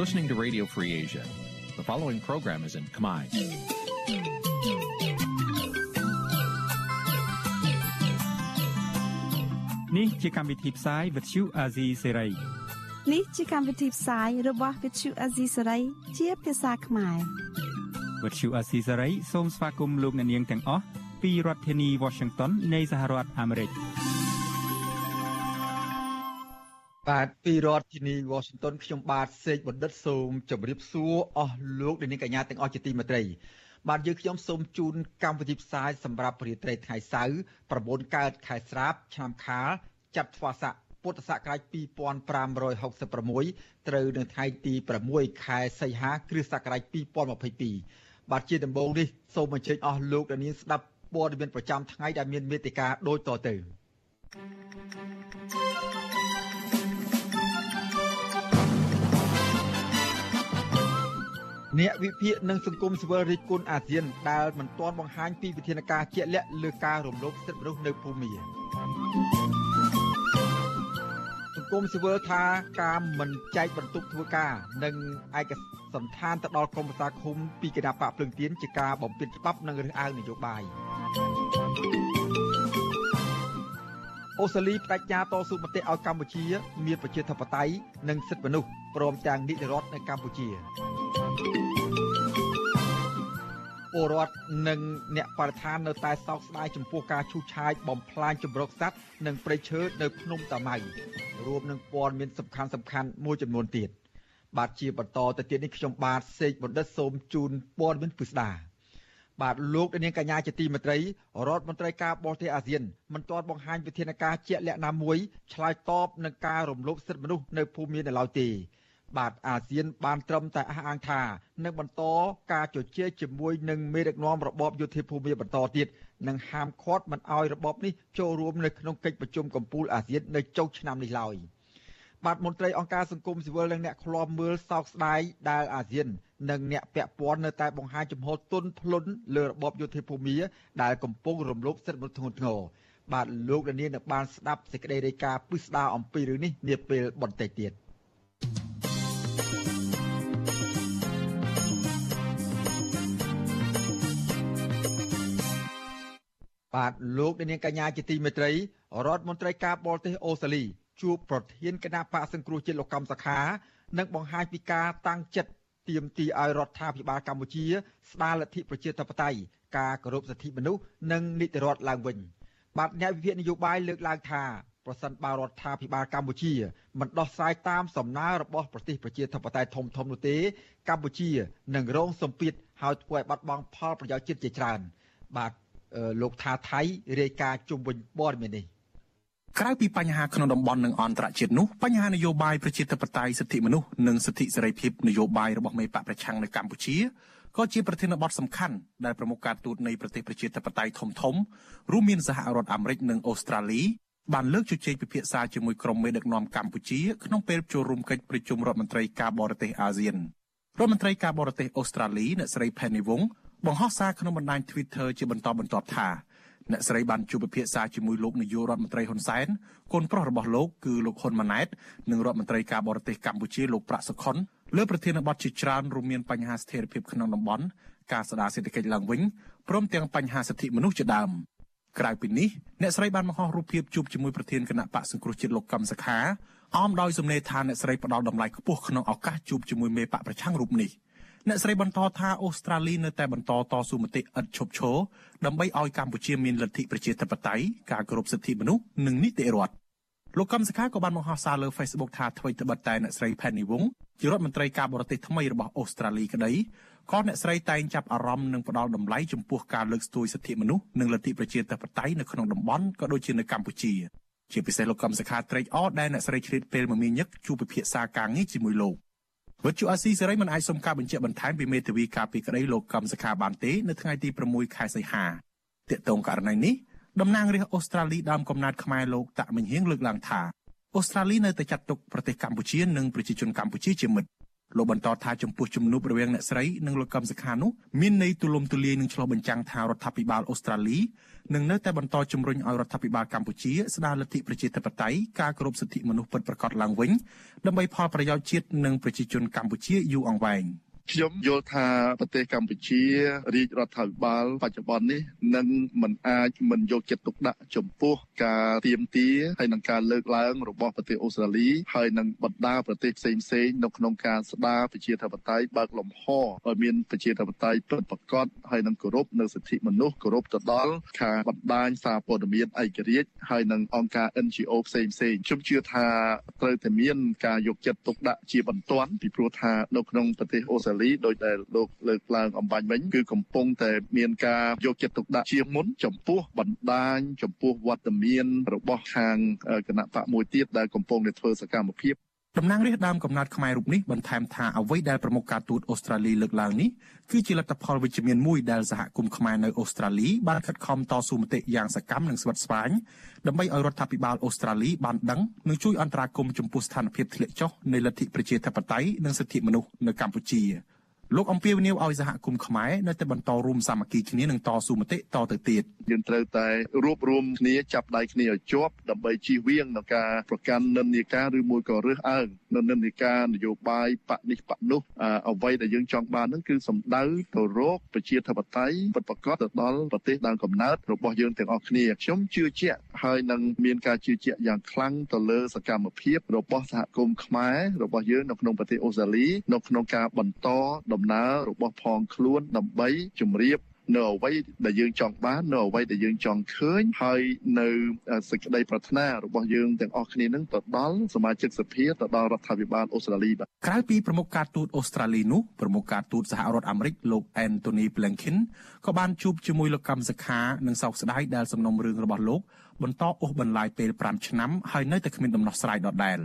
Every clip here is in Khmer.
listening to Radio Free Asia. The following program is in Khmer. នេះជាកម្មវិធីផ្សាយ Vuthu Azizi Serai នេះជាកម្មវិធីផ្សាយរបស់ Vuthu Azizi Serai ជាភាសាខ្មែរ Vuthu Azizi Serai សូមស្វាគមន៍លោកអ្នកនាងទាំងអស់ពីរដ្ឋធានី Washington នៃសហរដ្ឋអាមេរិក បាទពីរដ្ឋធានី Washington ខ្ញុំបាទសេកបណ្ឌិតសូមជម្រាបសួរអស់លោកអ្នកនាងកញ្ញាទាំងអស់ជាទីមេត្រី បាទយើងខ្ញុំសូមជូនកម្មវិធីផ្សាយសម្រាប់រាត្រីថ្ងៃសៅរ៍9កើតខែស្រាបឆ្នាំខាលចត្វាស័កពុទ្ធសករាជ2566ត្រូវនៅថ្ងៃទី6ខែសីហាគ្រិស្តសករាជ2022បាទជាដំបូងនេះសូមអញ្ជើញអស់លោកអ្នកនាងស្ដាប់ព័ត៌មានប្រចាំថ្ងៃដែលមានមេតិការដូចតទៅ thank you អ្នកវិភាគនិងសង្គមស៊ីវិលរិះគន់អាស៊ានដែលមិនទាន់បង្ហាញពីវិធានការជាក់លាក់លើការរំលោភសិទ្ធិមនុស្សនៅភូមាសង្គមស៊ីវិលថាការមិនចែកបន្ទុកធ្វើការ និងឯកសន្តានទៅដល់ក្រមប្រសាឃុំពីគណៈបកភ្លឹងទៀនជាការបំពេញច្បាប់និងរើសអើងនយោបាយអូស្ត្រាលីបដិញ្ញាតស៊ូមតិឲ្យកម្ពុជា មានប្រជាធិបតេយ្យនិងសិទ្ធិមនុស្សព្រមទាំងនីតិរដ្ឋនៅកម្ពុជា ពលរដ្ឋនិងអ្នកបរិស្ថាននៅតែសោកស្ដាយចំពោះការឈូសឆាយបំផ្លាញចម្រុកសត្វនិងព្រៃឈើនៅភ្នំតាម៉ៅរួមនឹងព័ត៌មានសំខាន់សំខាន់មួយចំនួនទៀតបាទជាបន្តទៅទៀតនេះខ្ញុំបាទសេកបណ្ឌិតសូមជូនព័ត៌មានពិស្ដាបាទលោកនាងកញ្ញាជាទីមេត្រីរដ្ឋមន្ត្រីការបរទេសអាស៊ានមិនទាន់បង្ហាញវិធានការជាក់លាក់ណាមួយឆ្លើយតបនឹងការរំលោភសិទ្ធិមនុស្សនៅភូមិមាននៅឡើយទេ បាទអាស៊ានបានត្រឹមតែអះអាងថានឹងបន្តការជជែកជាមួយនឹងមេដឹកនាំរបបយោធាភូមិបន្តទៀតនិងហាមឃាត់មិនឲ្យរបបនេះចូលរួមនៅក្នុងកិច្ចប្រជុំកំពូលអាស៊ាននៅចុងឆ្នាំនេះឡើយបាទមន្ត្រីអង្គការសង្គមស៊ីវិលនិងអ្នកឃ្លាំមើលសោកស្ដាយដែលអាស៊ាន និងអ្នកពាក់ព័ន្ធនៅតែបង្ហាញចំហទន់ភ្លន់លើរបបយោធាភូមិដែលកំពុងរំលោភសិទ្ធិមនុស្សធ្ងន់ធ្ងរបាទលោកលាននឹងបានស្ដាប់សេចក្តីរាយការណ៍ពិស្ដារអំពីរឿងនេះនាពេលបន្តិចទៀត។ បាទលោកនាងកញ្ញាជាទីមេត្រីរដ្ឋមន្ត្រីការបរទេសអូស្ត្រាលីជួបប្រធានគណៈបកសង្គ្រោះជាតិលោកកំសខា និងបង្ហាញពីការតាំងចិត្តទាមទារឲ្យរដ្ឋាភិបាលកម្ពុជា ស្ដារលទ្ធិប្រជាធិបតេយ្យការគោរពសិទ្ធិមនុស្សនិងនីតិរដ្ឋឡើងវិញបាទអ្នកវិភាគនយោបាយលើកឡើងថា ប្រសិនបើរដ្ឋាភិបាលកម្ពុជាមិនដោះស្រាយតាមសំណើរបស់ប្រទេសប្រជាធិបតេយ្យធំធំនោះទេ កម្ពុជានឹងរងសម្ពាធហើយធ្វើឲ្យបាត់បង់ផលប្រយោជន៍ជាតិជាច្រើន បាទលោកថាថៃរាយការណ៍ជុំវិញព័ត៌មាននេះក្រៅពីបញ្ហាក្នុងតំបន់និងអន្តរជាតិនោះបញ្ហានយោបាយប្រជាធិបតេយ្យសិទ្ធិមនុស្សនិងសិទ្ធិសេរីភាពនយោបាយរបស់មេបកប្រឆាំងនៅកម្ពុជាក៏ជាប្រធានបទសំខាន់ដែលប្រមុខការទូតនៃប្រទេសប្រជាធិបតេយ្យធំធំរួមមានសហរដ្ឋអាមេរិកនិងអូស្ត្រាលី បានលើកជជែកពិភាក្សាជាមួយក្រុមមេដឹកនាំកម្ពុជាក្នុងពេលចូលរួមកិច្ចប្រជុំរដ្ឋមន្ត្រីការបរទេសអាស៊ានរដ្ឋមន្ត្រីការបរទេសអូស្ត្រាលីអ្នកស្រី Penny Wong បង្ហោះសារក្នុងបណ្ដាញ Twitter ជាបន្តបន្ទាប់ថាអ្នកស្រីបានជួបពិភាក្សាជាមួយលោកនាយករដ្ឋមន្ត្រីហ៊ុនសែនកូនប្រុសរបស់លោកគឺលោកហ៊ុនម៉ាណែតនិងរដ្ឋមន្ត្រីការបរទេសកម្ពុជាលោកប្រាក់សុខុនលើប្រធានបទជាច្រើនរួមមានបញ្ហាស្ថិរភាពក្នុងតំបន់ការស្ដារសេដ្ឋកិច្ចឡើងវិញព្រមទាំងបញ្ហាសិទ្ធិមនុស្សជាដើម ក្រៅពីនេះអ្នកស្រីបានបង្ហោះរូបភាពជួបជាមួយប្រធានគណៈបកសង្គ្រោះជាតិលោកកឹមសុខាអមដោយសំណេរថាអ្នកស្រីផ្ដល់តម្លៃខ្ពស់ក្នុងឱកាសជួបជាមួយមេបកប្រឆាំងរូបនេះ។អ្នកស្រីបន្តថាអូស្ត្រាលីនៅតែបន្តតស៊ូមតិឥតឈប់ឈរដើម្បីឲ្យកម្ពុជាមានលទ្ធិប្រជាធិបតេយ្យការគោរពសិទ្ធិមនុស្សនិងនីតិរដ្ឋលោកកំសខាក៏បានបង្ហោះសារលើ Facebook ថាអ្វីត្បិតតែអ្នកស្រី Penny Wong ជារដ្ឋមន្ត្រីការបរទេសថ្មីរបស់អូស្ត្រាលីក្តី ក៏អ្នកស្រីតែងចាប់អារម្មណ៍និងផ្ដល់តម្លៃចំពោះការលើកស្ទួយសិទ្ធិមនុស្សនិងលទ្ធិប្រជាធិបតេយ្យនៅក្នុងតំបន់ក៏ដូចជានៅកម្ពុជាជាពិសេសលោកកំសខាត្រេកអរដែលអ្នកស្រីឆ្លៀតពេលមមាញឹកជួបពិភាក្សាការងារជាមួយលោកវិទ្យុអាស៊ីសេរីមិនអាចសុំការបញ្ជាក់បន្ថែមពីមេធាវីការពីក្តីលោកកំសខាបានទេនៅថ្ងៃទី6ខែសីហាទាក់ទងករណីនេះតំណាងរាស្ត្រអូស្ត្រាលីដើមកំណត់ខ្មែរលោកតាក់មិញហៀងលើកឡើងថាអូស្ត្រាលីនៅតែចាត់ទុកប្រទេសកម្ពុជានិងប្រជាជនកម្ពុជាជាមិត្ត លោកបន្តថាចំពោះជំនួបរវាងអ្នកស្រីនិងលោកកឹមសុខានោះមានន័យទូលំទូលាយនឹងឆ្លុះបញ្ចាំងថារដ្ឋាភិបាលអូស្ត្រាលីនឹងនៅតែបន្តជំរុញឲ្យរដ្ឋាភិបាលកម្ពុជាស្ដារលទ្ធិប្រជាធិបតេយ្យការគោរពសិទ្ធិមនុស្សពិតប្រាកដឡើងវិញដើម្បីផលប្រយោជន៍ជាតិនិងប្រជាជនកម្ពុជាយូរអង្វែង។ ខ្ញុំយល់ថាប្រទេសកម្ពុជារាជរដ្ឋាភិបាលបច្ចុប្បន្ននេះនឹងមិនអាចមិនយកចិត្តទុកដាក់ចំពោះការទៀមទាហើយនឹងការលើកឡើងរបស់ប្រទេសអូស្ត្រាលីហើយនឹងបណ្ដាប្រទេសផ្សេងផ្សេងនៅក្នុងការស្ដារប្រជាធិបតេយ្យបើកលំហឲ្យមានប្រជាធិបតេយ្យពិតប្រាកដហើយនឹងគោរពនៅសិទ្ធិមនុស្សគោរពទៅដល់ការបណ្ដាញសារព័ត៌មានឯករាជ្យហើយនឹងអង្គការ NGO ផ្សេងផ្សេងខ្ញុំជឿថាត្រូវតែមានការយកចិត្តទុកដាក់ជាបន្ទាន់ពីព្រោះថានៅក្នុងប្រទេសអូស្ត្រាលីលីដោយដែលលោកលើកឡើងអំបញ្ញវិញគឺកំពុងតែមានការយកចិត្តទុកដាក់ជាងមុនចំពោះបណ្ដាញចំពោះវត្តមានរបស់ខាងគណៈបកមួយទៀតដែលកំពុងតែធ្វើសកម្មភាព តំណាងរាស្ត្រដើមកំណត់ខ្មែររូបនេះបន្ថែមថាអ្វីដែលប្រមុខការទូតអូស្ត្រាលីលើកឡើងនេះគឺជាលទ្ធផលវិជ្ជមានមួយដែលសហគមន៍ខ្មែរនៅអូស្ត្រាលីបានខិតខំតស៊ូមតិយ៉ាងសកម្មនិងស្វិតស្វាញដើម្បីឲ្យរដ្ឋាភិបាលអូស្ត្រាលីបានដឹងនិងជួយអន្តរាគមន៍ចំពោះស្ថានភាពធ្លាក់ចុះនៃលទ្ធិប្រជាធិបតេយ្យនិងសិទ្ធិមនុស្សនៅកម្ពុជា។ លោកអំពាវនាវឲ្យសហគមន៍ខ្មែរនៅតែបន្តរួមសាមគ្គីគ្នានិងតស៊ូមតិតទៅទៀតយើងត្រូវតែរួបរวมគ្នាចាប់ដៃគ្នាឲ្យជាប់ដើម្បីជៀសវាងនឹងការប្រកាន់និន្នាការឬមួយក៏រើសអើងនៅនិន្នាការនយោបាយបកនេះបកនោះអ្វីដែលយើងចង់បាននឹងគឺសម្ដៅទៅរកប្រជាធិបតេយ្យពិតប្រាកដទៅដល់ប្រទេសដើមកំណើតរបស់យើងទាំងអស់គ្នាខ្ញុំជឿជាក់ហើយនឹងមានការជឿជាក់យ៉ាងខ្លាំងទៅលើសកម្មភាពរបស់សហគមន៍ខ្មែររបស់យើងនៅក្នុងប្រទេសអូស្ត្រាលីនៅក្នុងការបន្តដំណើររបស់ផងខ្លួនដើម្បីជំរាបនៅអ្វីដែលយើងចង់បាននៅអ្វីដែលយើងចង់ឃើញហើយនៅសេចក្តីប្រាថ្នារបស់យើងទាំងអស់គ្នានឹងទៅដល់សមាជិកសភាទៅដល់រដ្ឋាភិបាលអូស្ត្រាលីបាទក្រៅពីប្រមុខការទូតអូស្ត្រាលីនោះប្រមុខការទូតសហរដ្ឋអាមេរិកលោក Anthony Blinken ក៏បានជួបជាមួយលោកកម្មសខានិងសោកស្ដាយដែលសំណុំរឿងរបស់លោកបន្តអូសបន្លាយពេល5ឆ្នាំហើយនៅតែគ្មានដំណោះស្រាយដដែល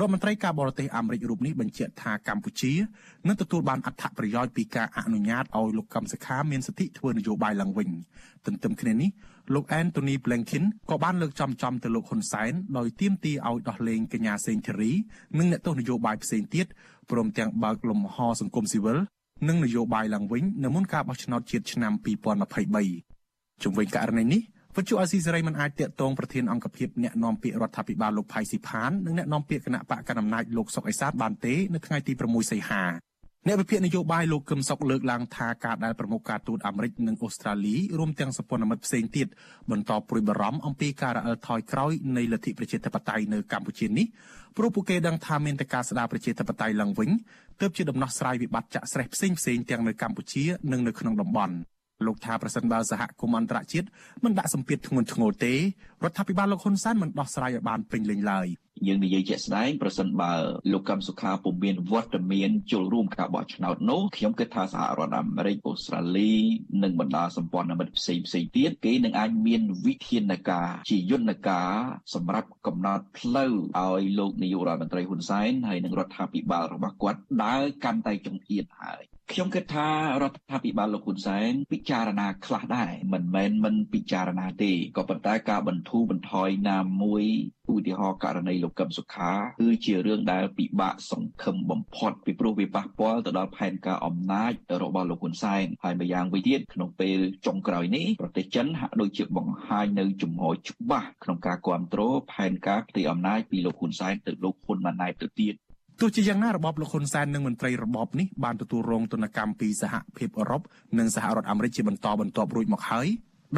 រដ្ឋមន្ត្រីការបរទេសអាមេរិករូបនេះបញ្ជាក់ថាកម្ពុជានឹងទទួលបានអត្ថប្រយោជន៍ពីការអនុញ្ញាតឲ្យលោកកឹមសុខាមានសិទ្ធិធ្វើនយោបាយឡើងវិញទន្ទឹមគ្នានេះលោក Anthony Blinken ក៏បានលើកចំចំទៅលោកហ៊ុនសែនដោយទាមទារឲ្យដោះលែងកញ្ញាសេងធីរីនិងអ្នកទស្សនយោបាយផ្សេងទៀតព្រមទាំងបើកលំហសង្គមស៊ីវិលនិងនយោបាយឡើងវិញនៅមុនការបោះឆ្នោតជាតិឆ្នាំ2023ជុំវិញករណីនេះ វិទ្យុអាស៊ីសេរីមិនអាចតាកតងប្រធានអង្គភិបអ្នកនាំពាក្យរដ្ឋាភិបាលលោកផៃស៊ីផាននិងអ្នកនាំពាក្យគណៈបកកណ្ដាលអំណាចលោកសុកអេសានបានទេនៅថ្ងៃទី6សីហាអ្នកវិភាគនយោបាយលោកកឹមសុខលើកឡើងថាការដែលប្រមុខការទូតអាមេរិកនិងអូស្ត្រាលីរួមទាំងសព្វនមិត្តផ្សេងទៀតបន្តព្រួយបារម្ភអំពីការរអិលថយក្រោយនៃលទ្ធិប្រជាធិបតេយ្យនៅកម្ពុជានេះព្រោះពួកគេដឹងថាមានតែការស្ដារប្រជាធិបតេយ្យឡើងវិញទើបជាដំណោះស្រាយវិបត្តិចាក់ស្រេះផ្សេងផ្សេងទាំងនៅកម្ពុជានិងនៅក្នុងតំបន់ លោកថាប្រសិនបើសហគមន៍អន្តរជាតិមិនដាក់សម្ពាធធ្ងន់ធ្ងរទេរដ្ឋាភិបាលលោកហ៊ុនសែនមិនដោះស្រាយឲ្យបានពេញលេញឡើយយើងនិយាយជាក់ស្ដែងប្រសិនបើលោកកឹមសុខាពុំមានវត្តមានចូលរួមការបោះឆ្នោតនោះខ្ញុំគិតថាសហរដ្ឋអាមេរិកអូស្ត្រាលីនិងបណ្ដាសម្ព័ន្ធមិត្តផ្សេងផ្សេងទៀតគេនឹងអាចមានវិធានការជាយន្តការសម្រាប់កំណត់ផ្លូវឲ្យលោកនាយករដ្ឋមន្ត្រីហ៊ុនសែនហើយនិងរដ្ឋាភិបាលរបស់គាត់ដើរកាន់តែចង្អៀតហើយ ខ្ញុំគិតថារដ្ឋាភិបាលលោកហ៊ុនសែនពិចារណាខ្លះដែរមិនមែនមិនពិចារណាទេក៏ប៉ុន្តែការបន្ធូរបន្ថយណាមួយឧទាហរណ៍ករណីលោកកឹមសុខាគឺជារឿងដែលពិបាកសង្ឃឹមបំផុតពីព្រោះវាប៉ះពាល់ទៅដល់ផែនការអំណាចរបស់លោកហ៊ុនសែនហើយម្យ៉ាងវិញទៀតក្នុងពេលចុងក្រោយនេះប្រទេសចិនហាក់ដូចជាបង្ហាញនៅជំហរច្បាស់ក្នុងការគ្រប់គ្រងផែនការផ្ទៃអំណាចពីលោកហ៊ុនសែនទៅលោកហ៊ុនម៉ាណែតទៅទៀត ទោះជាយ៉ាងណារបបលោកហ៊ុនសែននិងមន្ត្រីរបបនេះបានទទួលរងទណ្ឌកម្មពីសហភាពអឺរ៉ុបនិងសហរដ្ឋអាមេរិកជាបន្តបន្ទាប់រួចមកហើយ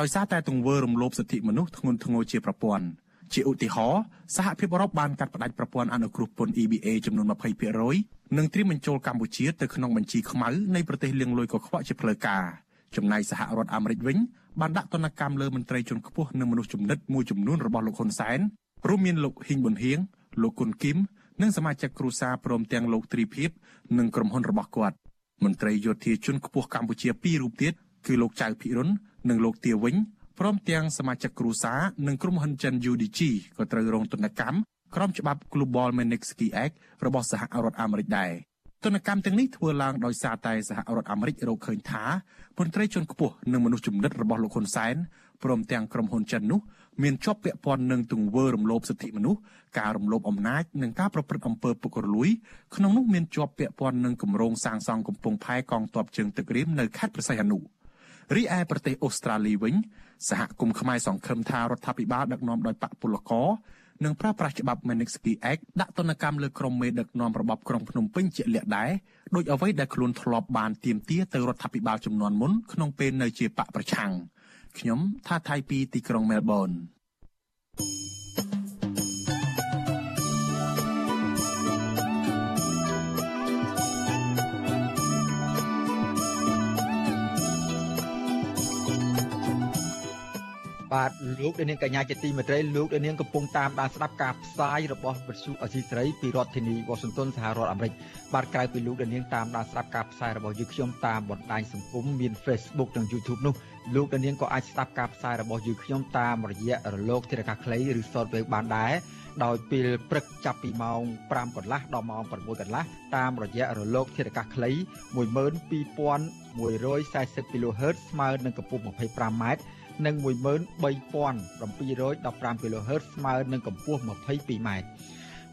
ដោយសារតែទង្វើរំលោភសិទ្ធិមនុស្សធ្ងន់ធ្ងរជាប្រព័ន្ធជាឧទាហរណ៍សហភាពអឺរ៉ុបបានកាត់ផ្តាច់ប្រព័ន្ធអនុគ្រោះពន្ធ EBA ចំនួន20%និងត្រៀមបញ្ចូលកម្ពុជាទៅក្នុងបញ្ជីខ្មៅនៃប្រទេសលៀងលួយកខ្វក់ជាផ្លូវការចំណែកសហរដ្ឋអាមេរិកវិញបានដាក់ទណ្ឌកម្មលើមន្ត្រីជាន់ខ្ពស់និងមនុស្សចំណិតមួយចំនួនរបស់លោកហ៊ុនសែនរួមមានលោកហ៊ីងប៊ុនហៀងលោកគុនគីម និងសមាជិកគ្រួសារព្រមទាំងលោកទ្រីភិបនិងក្រុមហ៊ុនរបស់គាត់មន្ត្រីយោធាជនខ្ពស់កម្ពុជាពីររូបទៀតគឺលោកចៅភិរុននិងលោកទាវិញព្រមទាំងសមាជិកគ្រួសារនិងក្រុមហ៊ុនចិន UDG ក៏ត្រូវរងទណ្ឌកម្មក្រោមច្បាប់ Global Magnitsky Act របស់សហរដ្ឋអាមេរិកដែរទណ្ឌកម្មទាំងនេះធ្វើឡើងដោយសារតែសហរដ្ឋអាមេរិករកឃើញថាមន្ត្រីជាន់ខ្ពស់និងមនុស្សជំនិតរបស់លោកហ៊ុនសែនព្រមទាំងក្រុមហ៊ុនចិននោះ មានជាប់ពាក់ព័ន្ធនឹងទង្វើរំលោភសិទ្ធិមនុស្សការរំលោភអំណាចនិងការប្រព្រឹត្តអំពើពុករលួយក្នុងនោះមានជាប់ពាក់ព័ន្ធនឹងគម្រោងសាងសង់កំពង់ផែកងទ័ពជើងទឹករៀមនៅខេត្តព្រះសីហនុរីឯប្រទេសអូស្ត្រាលីវិញសហគមន៍ខ្មែរសង្ឃឹមថារដ្ឋាភិបាលដឹកនាំដោយបកពលករនឹងប្រើប្រាស់ច្បាប់ Magnitsky Act ដាក់ទណ្ឌកម្មលើក្រុមមេដឹកនាំរបបក្រុងភ្នំពេញជាក់លាក់ដែរដោយអ្វីដែលខ្លួនធ្លាប់បានទាមទារទៅរដ្ឋាភិបាលចំនួនមុនក្នុងពេលនៅជាបកប្រឆាំង ខ្ញុំថាថៃពីទីក្រុងមែលប៊នបាទលោកដានាងកញ្ញាជាទីមេត្រីលោកដានាងកំពុងតាមដានស្ដាប់ការផ្សាយរបស់វិទ្យុអសីស្រីពីរដ្ឋធានីវ៉ាស៊ីនតោនសហរដ្ឋអាមេរិកបាទក្រៅពីលោកដានាងតាមដានស្ដាប់ការផ្សាយរបស់យើងខ្ញុំតាមបណ្ដាញសង្គមមាន Facebook និង YouTube នោះ លោកដានាងក៏អាចស្ដាប់ការផ្សាយរបស់យើងខ្ញុំតាមរយៈរលកធារកាសខ្លីឬ Shortwave បានដែរដោយពេលព្រឹកចាប់ពីម៉ោង5កន្លះដល់ម៉ោង6កន្លះតាមរយៈរលកធារកាសខ្លី12140 kHz ស្មើនឹងកម្ពស់ 25m និង13715 kHz ស្មើនឹងកម្ពស់ 22m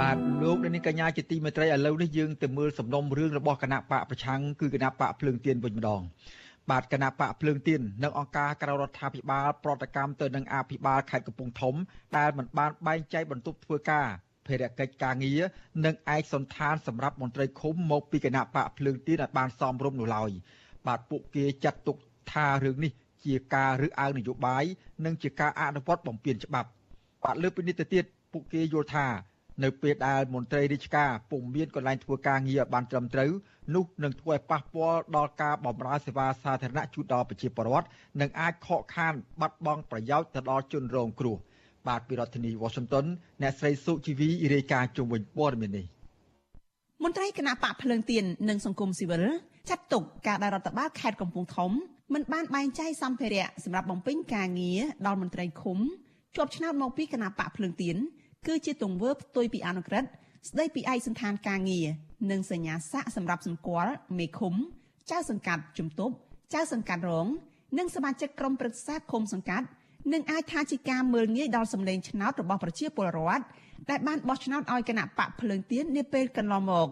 បាទលោកនាងកញ្ញាជាទីមេត្រីឥឡូវនេះយើងទៅមើលសំណុំរឿងរបស់គណៈបកប្រឆាំងគឺគណៈបកភ្លើងទៀនវិញម្ដងបាទគណៈបកភ្លើងទៀននិងអង្គការក្រៅរដ្ឋាភិបាលប្រតិកម្មទៅនឹងអភិបាលខេត្តកំពង់ធំដែលមិនបានបែងចែកបន្ទប់ធ្វើការភារកិច្ចការងារនិងឯកសន្តានសម្រាប់មន្ត្រីឃុំមកពីគណៈបកភ្លើងទៀនឲ្យបានសមរម្យនោះឡើយបាទពួកគេចាត់ទុកថារឿងនេះជាការរើសអើងនយោបាយនិងជាការអនុវត្តបំពានច្បាប់បាទលើពីនេះទៅទៀតពួកគេយល់ថា នៅពេលដែលមន្ត្រីរាជការពុំមានកន្លែងធ្វើការងារឲ្យបានត្រឹមត្រូវនោះនឹងធ្វើឲ្យប៉ះពាល់ដល់ការបម្រើសេវាសាធារណៈជូនដល់ប្រជាពលរដ្ឋនិងអាចខកខានបាត់បង់ប្រយោជន៍ទៅដល់ជនរងគ្រោះបាទពីរដ្ឋធានី Washington អ្នកស្រីសុជីវីរាយការណ៍ជុំវិញព័ត៌មាននេះមន្ត្រីគណៈបកភ្លើងទៀននិងសង្គមស៊ីវិលចាត់ទុកការដែលរដ្ឋបាលខេត្តកំពង់ធំមិនបានបែងចែកសម្ភារៈសម្រាប់បំពេញការងារដល់មន្ត្រីឃុំជាប់ឆ្នោតមកពីគណៈបកភ្លើងទៀន គឺជាទង្វើផ្ទុយពីអនុក្រឹត្យស្ដីពីឯកសន្តានការងារនិងសញ្ញាសាក់សម្រាប់សម្គាល់មេឃុំ ចៅសង្កាត់ជំទប់ចៅសង្កាត់រង និងសមាជិកក្រុមប្រឹក្សាឃុំសង្កាត់នឹងអាចថាជាការមើលងាយដល់សម្លេងឆ្នោតរបស់ប្រជាពលរដ្ឋដែលបានបោះឆ្នោតឲ្យគណៈបកភ្លើងទៀននាពេលកន្លងមក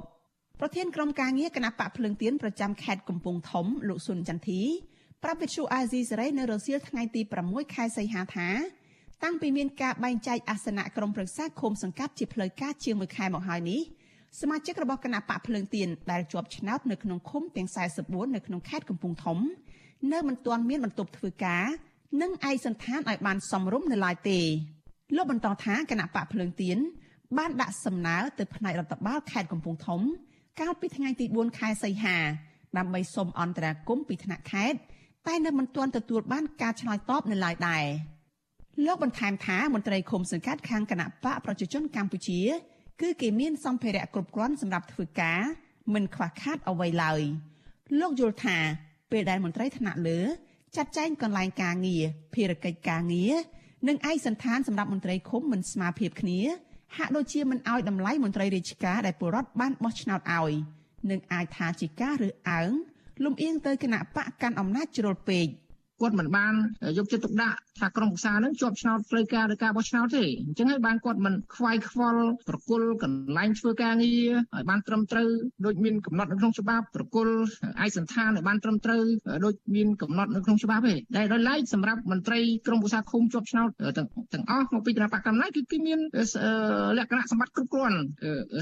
ប្រធានក្រុមការងារគណៈបកភ្លើងទៀនប្រចាំខេត្តកំពង់ធំលោកស៊ុនចន្ទធីប្រាប់វិទ្យុអាស៊ីសេរីនៅរសៀលថ្ងៃទី6ខែសីហាថា តាំងពីមានការបែងចែកអាសនៈក្រុមប្រឹក្សាឃុំសង្កាត់ជាផ្លូវការជាង1ខែមកហើយនេះសមាជិករបស់គណៈបកភ្លើងទៀនដែលជាប់ឆ្នោតនៅក្នុងឃុំទាំង44នៅក្នុងខេត្តកំពង់ធំ នៅមិនទាន់មានបន្ទប់ធ្វើការនិងឯកសន្តានឲ្យបានសមរម្យនៅឡើយទេលោកបន្តថាគណៈបកភ្លើងទៀនបានដាក់សំណើទៅផ្នែករដ្ឋបាលខេត្តកំពង់ធំ កាលពីថ្ងៃទី4ខែសីហាដើម្បីសុំអន្តរាគមន៍ពីថ្នាក់ខេត្តតែនៅមិនទាន់ទទួលបានការឆ្លើយតបនៅឡើយដែរ លោកបន្ថែមថាមន្ត្រីឃុំសង្កាត់ខាងគណៈបកប្រជាជនកម្ពុជា គឺគេមានសម្ភារៈគ្រប់គ្រាន់សម្រាប់ធ្វើការមិនខ្វះខាតអ្វីឡើយលោកយល់ថា ពេលដែលមន្ត្រីថ្នាក់លើចាត់ចែងកន្លែងការងារភារកិច្ចការងារនិងឯកសន្តានសម្រាប់មន្ត្រីឃុំមិនស្មើភាពគ្នា ហាក់ដូចជាមិនអោយតម្លៃមន្ត្រីរាជការដែលពលរដ្ឋបានបោះឆ្នោតឲ្យនិងអាចថាជាការរើសអើងលំអៀងទៅគណៈបកកាន់អំណាចជ្រុលពេក គាត់មិនបានយកចិត្តទុកដាក់ថាក្រុមប្រឹក្សានឹងជាប់ឆ្នោតផ្លូវការឬការបោះឆ្នោតទេអញ្ចឹងហើយបានគាត់មិនខ្វាយខ្វល់ប្រគល់កន្លែងធ្វើការងារឲ្យបានត្រឹមត្រូវដូចមានកំណត់នៅក្នុងច្បាប់ប្រគល់ឯកសន្តានឲ្យបានត្រឹមត្រូវដូចមានកំណត់នៅក្នុងច្បាប់ទេដែលដោយឡែកសម្រាប់មន្ត្រីក្រុមប្រឹក្សាឃុំជាប់ឆ្នោតទាំងទាំងអស់មកពីគណៈបកកម្ពុជាគឺគេមានលក្ខណៈសម្បត្តិគ្រប់គ្រាន់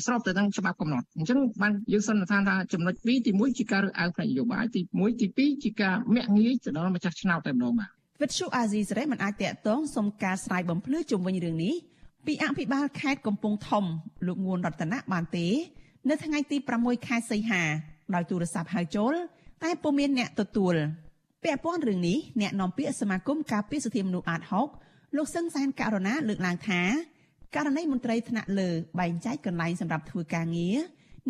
ស្របទៅនឹងច្បាប់កំណត់អញ្ចឹងបានយើងសន្និដ្ឋានថាចំណុច2ទី1ជាការរើសអើងផ្នែកនយោបាយទី1ទី2ជាការមាក់ងាយទៅដល់ម្ចាស់ឆ្នោតតែម្ដងបាទវិទ្យុអាស៊ីសេរីមិនអាចតាក់ទងសុំការស្រាយបំភ្លឺជុំវិញរឿងនេះពីអភិបាលខេត្តកំពង់ធំលោកងួនរតនាបានទេ នៅថ្ងៃទី6ខែសីហាដោយទូរស័ព្ទហៅចូលតែពុំមានអ្នកទទួលពាក់ព័ន្ធរឿងនេះអ្នកនាំពាក្យសមាគមការពារសិទ្ធិមនុស្សអាត6លោកសឹងសានករណាលើកឡើងថាករណីមន្ត្រីថ្នាក់លើបែងចែកកន្លែងសម្រាប់ធ្វើការងារ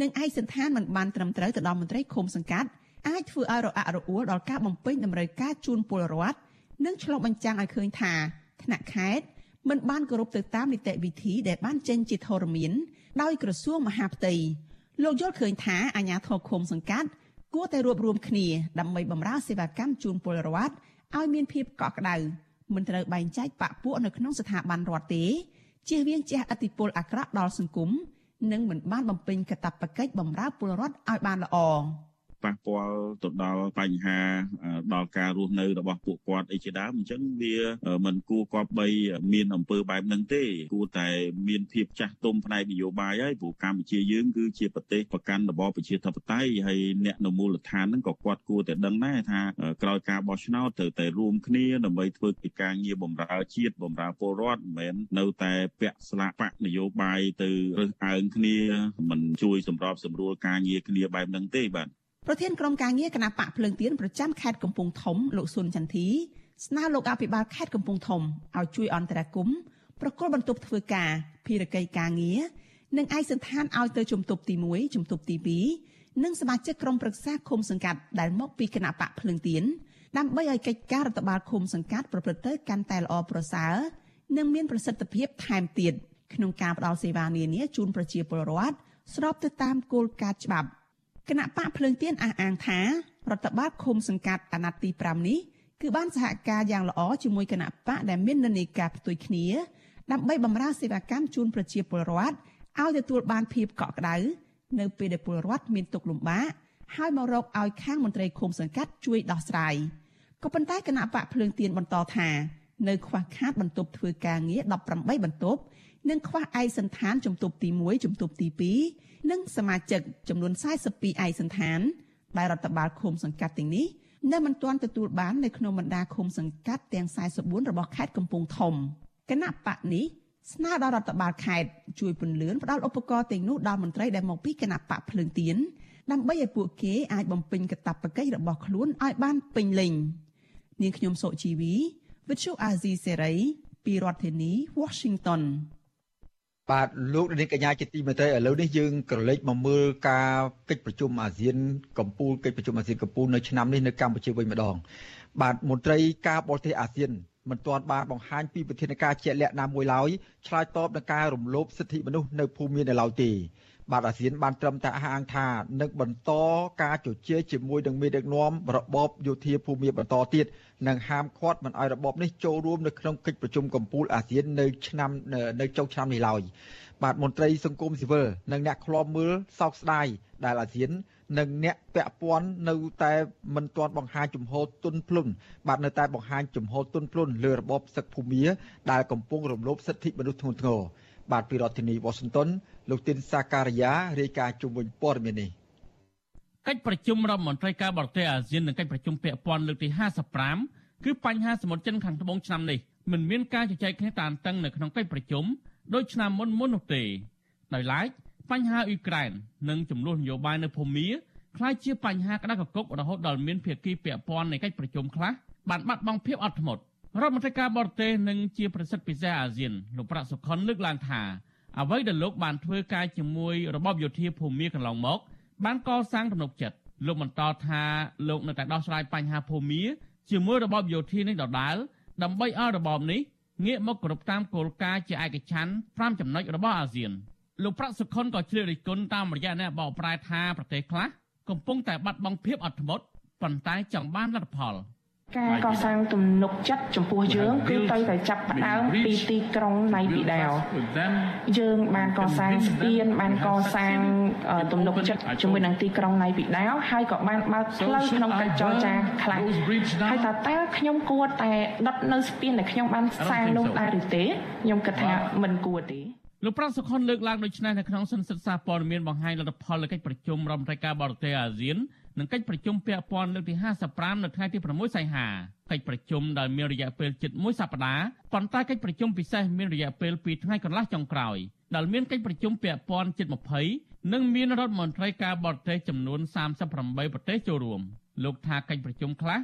និងឯកសណ្ឋានមិនបានត្រឹមត្រូវទៅដល់មន្ត្រីឃុំសង្កាត់ អាចធ្វើឲ្យរអាក់រអួលដល់ការបំពេញតម្រូវការជូនពលរដ្ឋនិងឆ្លុះបញ្ចាំងឲ្យឃើញថាថ្នាក់ខេត្តមិនបានគោរពទៅតាមនីតិវិធីដែលបានចេញជាធរមានដោយក្រសួងមហាផ្ទៃលោកយល់ឃើញថាអាជ្ញាធរឃុំសង្កាត់គួរតែរួបរวมគ្នាដើម្បីបម្រើសេវាកម្មជូនពលរដ្ឋឲ្យមានភាពកក់ក្ដៅមិនត្រូវបែងចែកបពពួកនៅក្នុងស្ថាប័នរដ្ឋទេជៀសវាងជះឥទ្ធិពលអាក្រក់ដល់សង្គមនិងមិនបានបំពេញកាតព្វកិច្ចបម្រើពលរដ្ឋឲ្យបានល្អ។ ប៉ះពាល់ទៅដល់បញ្ហាដល់ការរស់នៅរបស់ពួកគាត់អីជាដើមអញ្ចឹងវាមិនគួរគប្បីមានអំពើបែបហ្នឹងទេ គួរតែមានភាពចាស់ទុំផ្នែកនយោបាយហើយព្រោះកម្ពុជាយើងគឺជាប្រទេសប្រកាន់របបប្រជាធិបតេយ្យហើយអ្នកនៅមូលដ្ឋានហ្នឹងក៏គាត់គួរតែដឹងដែរថាក្រោយការបោះឆ្នោតត្រូវតែរួមគ្នាដើម្បីធ្វើកិច្ចការងារបម្រើជាតិបម្រើពលរដ្ឋមិនមែននៅតែពាក់ស្លាកបកនយោបាយទៅរើសអើងគ្នាមិនជួយសម្របសម្រួលការងារគ្នាបែបហ្នឹងទេបាទ ប្រធានក្រុមការងារគណៈបកភ្លើងទៀនប្រចាំខេត្តកំពង់ធំលោកស៊ុនចន្ទធីស្នើលោកអភិបាលខេត្តកំពង់ធំឲ្យជួយអន្តរាគមន៍ប្រគល់បន្ទប់ធ្វើការភារកិច្ចការងារនិងឯកសណ្ឋានឲ្យទៅជំទប់ទី1ជំទប់ទី2និងសមាជិកក្រុមប្រឹក្សាឃុំសង្កាត់ដែលមកពីគណៈបកភ្លើងទៀនដើម្បីឲ្យកិច្ចការរដ្ឋបាលឃុំសង្កាត់ប្រព្រឹត្តទៅកាន់តែល្អប្រសើរនិងមានប្រសិទ្ធភាពថែមទៀតក្នុងការផ្តល់សេវានានាជូនប្រជាពលរដ្ឋស្របទៅតាមគោលការណ៍ច្បាប់ គណៈបកភ្លើងទៀនអះអាងថារដ្ឋបាលឃុំសង្កាត់អាណត្តិទី5នេះគឺបានសហការយ៉ាងល្អជាមួយគណៈបកដែលមាននិន្នាការផ្ទុយគ្នាដើម្បីបម្រើសេវាកម្មជូនប្រជាពលរដ្ឋឲ្យទទួលបានភាពកក់ក្ដៅនៅពេលដែលពលរដ្ឋមានទុក្ខលំបាកហើយមករកឲ្យខាងមន្ត្រីឃុំសង្កាត់ជួយដោះស្រាយក៏ប៉ុន្តែគណៈបកភ្លើងទៀនបន្តថានៅខ្វះខាតបន្ទប់ធ្វើការងារ18បន្ទប់និងខ្វះឯកសណ្ឋានជំទប់ទី1ជំទប់ទី2 និងសមាជិកចំនួន42ឯកសណ្ឋានដែលរដ្ឋបាលឃុំសង្កាត់ទាំងនេះនៅមិនទាន់ទទួលបាននៅក្នុងបណ្ដាឃុំសង្កាត់ទាំង44របស់ខេត្តកំពង់ធំគណៈបកនេះស្នើដល់រដ្ឋបាលខេត្តជួយពន្លឿនផ្ដល់ឧបករណ៍ទាំងនោះដល់មន្ត្រីដែលមកពីគណៈបកភ្លើងទៀនដើម្បីឲ្យពួកគេអាចបំពេញកាតព្វកិច្ចរបស់ខ្លួនឲ្យបានពេញលេញនាងខ្ញុំសុជីវីវិទ្យុអាស៊ីសេរីពីរដ្ឋធានី Washington បាទលោកនាងកញ្ញាជាទីមេត្រីឥឡូវនេះយើងក្រឡេកមកមើលការកិច្ចប្រជុំអាស៊ានកម្ពុជាកិច្ចប្រជុំអាស៊ានកម្ពុជានៅឆ្នាំនេះនៅកម្ពុជាវិញម្ដង បាទមន្ត្រីការបរទេសអាស៊ានមិនទាន់បានបង្ហាញពីវិធានការជាក់លាក់ណាមួយឡើយឆ្លើយតបនឹងការរំលោភសិទ្ធិមនុស្សនៅភូមិមាននៅឡើយទេ បាទអាស៊ានបានត្រឹមតែអះអាងថានឹងបន្តការជជែកជាមួយនឹងមេដឹកនាំរបបយោធាភូមិបន្តទៀតនិងហាមឃាត់មិនឲ្យរបបនេះចូលរួមនៅក្នុងកិច្ចប្រជុំកំពូលអាស៊ាននៅឆ្នាំនៅចុងឆ្នាំនេះឡើយបាទមន្ត្រីសង្គមស៊ីវិលនិងអ្នកខ្លាំមើលសោកស្ដាយដែលអាស៊ាននិងអ្នកពាក់ព័ន្ធនៅតែមិនទាន់បង្ហាញជំហរទុនភ្លុនបាទនៅតែបង្ហាញជំហរទុនភ្លុនលើរបបសឹកភូមាដែលកំពុងរំលោភសិទ្ធិមនុស្សធ្ងន់ធ្ងរបាទពីរដ្ឋធានី Washington លោកទីនសាការីយ៉ារាយការណ៍ជុំវិញព័ត៌មាននេះកិច្ចប្រជុំរដ្ឋមន្ត្រីការបរទេសអាស៊ាននិងកិច្ចប្រជុំពាក់ព័ន្ធលើកទី55គឺបញ្ហាសមុទ្រចិនខាងត្បូងឆ្នាំនេះមិនមានការជជែកគ្នាតានតឹងនៅក្នុងកិច្ចប្រជុំដោយឆ្នាំមុនមុននោះទេដោយឡែកបញ្ហាអ៊ុយក្រែននិងចំនួននយោបាយនៅភូមាក្លាយជាបញ្ហាក្តៅកគុករហូតដល់មានភាគីពាក់ព័ន្ធនៃកិច្ចប្រជុំខ្លះបានបាត់បង់ភាពអត់ធ្មត់រដ្ឋមន្ត្រីការបរទេសនិងជាប្រសិទ្ធពិសេសអាស៊ានលោកប្រាក់សុខុនលើកឡើងថា អ្វីដែលលោកបានធ្វើការជាមួយរបបយោធាភូមិកន្លងមក បានកសាងទំនុកចិត្តលោកបន្តថាលោកនៅតែដោះស្រាយបញ្ហាភូមិជាមួយរបបយោធានេះដដែលដើម្បីឲ្យរបបនេះងាកមកគ្រប់តាមគោលការណ៍ជាឯកច្ឆន្ទ5ចំណុចរបស់អាស៊ានលោកប្រាក់សុខុនក៏ជ្រាបរិះគន់តាមរយៈអ្នកបកប្រែថាប្រទេសខ្លះកំពុងតែបាត់បង់ភាពអត់ធ្មត់ប៉ុន្តែចង់បានលទ្ធផល។ ការកសាងទំនុកចិត្តចំពោះយើងគឺទៅតែចាប់ផ្ដើមពីទីក្រុងណៃពីដាវយើងបានកសាងស្ពានបានកសាងទំនុកចិត្តជាមួយនឹងទីក្រុងណៃពីដាវហើយក៏បានបើកផ្លូវក្នុងកិច្ចចរចាខ្លះហើយតើតើខ្ញុំគួរតែដុតនៅស្ពានដែលខ្ញុំបានសាងនោះដែរឬទេខ្ញុំគិតថាមិនគួរទេលោកប្រាំសុខុនលើកឡើងដូចនេះនៅក្នុងសន្និសីទសារព័ត៌មានបង្ហាញលទ្ធផលនៃកិច្ចប្រជុំរដ្ឋមន្ត្រីការបរទេសអាស៊ាន និងកិច្ចប្រជុំពាក់ព័ន្ធលើកទី55នៅថ្ងៃទី6សីហាកិច្ចប្រជុំដែលមានរយៈពេលជិត1សប្តាហ៍ប៉ុន្តែកិច្ចប្រជុំពិសេសមានរយៈពេល2ថ្ងៃកន្លះចុងក្រោយដែលមានកិច្ចប្រជុំពាក់ព័ន្ធជិត20និងមានរដ្ឋមន្ត្រីការបរទេសចំនួន38ប្រទេសចូលរួមលោកថាកិច្ចប្រជុំខ្លះ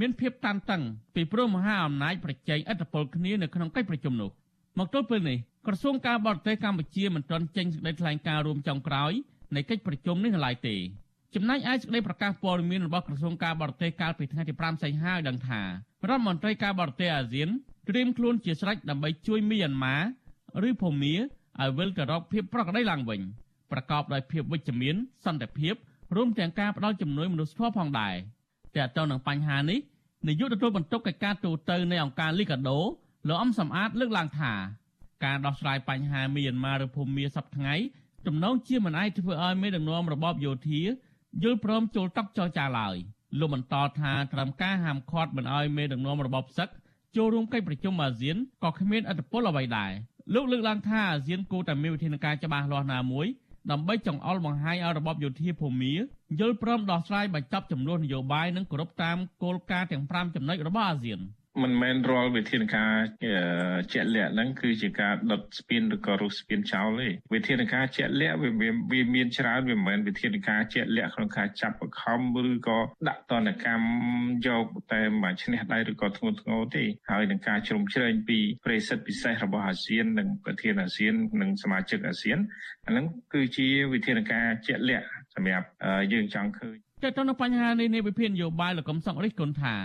មានភាពតានតឹងពីព្រោះមហាអំណាចប្រជែងឥទ្ធិពលគ្នានៅក្នុងកិច្ចប្រជុំនោះមកទល់ពេលនេះក្រសួងការបរទេសកម្ពុជាមិនទាន់ចេញសេចក្តីថ្លែងការណ៍រួមចុងក្រោយនៃកិច្ចប្រជុំនេះនៅឡើយទេ ចំណែកឯសេចក្តីប្រកាសព័ត៌មានរបស់ក្រសួងការបរទេសកាលពីថ្ងៃទី5សីហាឲ្យដឹងថារដ្ឋមន្ត្រីការបរទេសអាស៊ានត្រៀមខ្លួនជាស្រេចដើម្បីជួយមីយ៉ាន់ម៉ាឬភូមាឲ្យវិលទៅរកភាពប្រក្រតីឡើងវិញប្រកបដោយភាពវិជ្ជមានសន្តិភាពរួមទាំងការផ្ដល់ជំនួយមនុស្សធម៌ផងដែរតែទៅនឹងបញ្ហានេះនាយកទទួលបន្ទុកកិច្ចការទូតនៃអង្គការលីកាដូលោកអំសំអាតលើកឡើងថាការដោះស្រាយបញ្ហាមីយ៉ាន់ម៉ាឬភូមាសប្តាហ៍ថ្ងៃទំនងជាមិនអាចធ្វើឲ្យមេដឹកនាំរបបយោធា យល់ព្រមចូលតុចរចាឡើយលោកបន្តថាត្រឹមការហាមឃាត់មិនឲ្យមេដឹកនាំរបបសឹកចូលរួមកិច្ចប្រជុំអាស៊ានក៏គ្មានអធិបុលអ្វីដែរលោកលើកឡើងថាអាស៊ានគួរតែមានវិធានការច្បាស់លាស់ណាមួយដើម្បីចង្អុលបង្ហាញឲ្យរបបយោធាភូមាយល់ព្រមដោះស្រាយបញ្ចប់ចំនួននយោបាយនិងគោរពតាមគោលការណ៍ទាំង5ចំណុចរបស់អាស៊ាន។ មិនមែនរាល់វិធានការជាក់លាក់ហ្នឹងគឺជាការដុតស្ពានឬក៏រុះស្ពានចោលទេវិធានការជាក់លាក់វាវាមានច្រើនវាមិនមែនវិធានការជាក់លាក់ក្នុងការចាប់បង្ខំឬក៏ដាក់តនកម្មយកតែមួយឈ្នះដៃឬក៏ធ្ងន់ធ្ងរទេហើយនឹងការជ្រុំជ្រែងពីប្រេសិតពិសេសរបស់អាស៊ាននិងប្រធានអាស៊ាននិងសមាជិកអាស៊ានអាហ្នឹងគឺជាវិធានការជាក់លាក់សម្រាប់យើងចង់ឃើញតើតើនៅបញ្ហានេះនៃវិភាគនយោបាយលោកកំសង្រិះគុណថា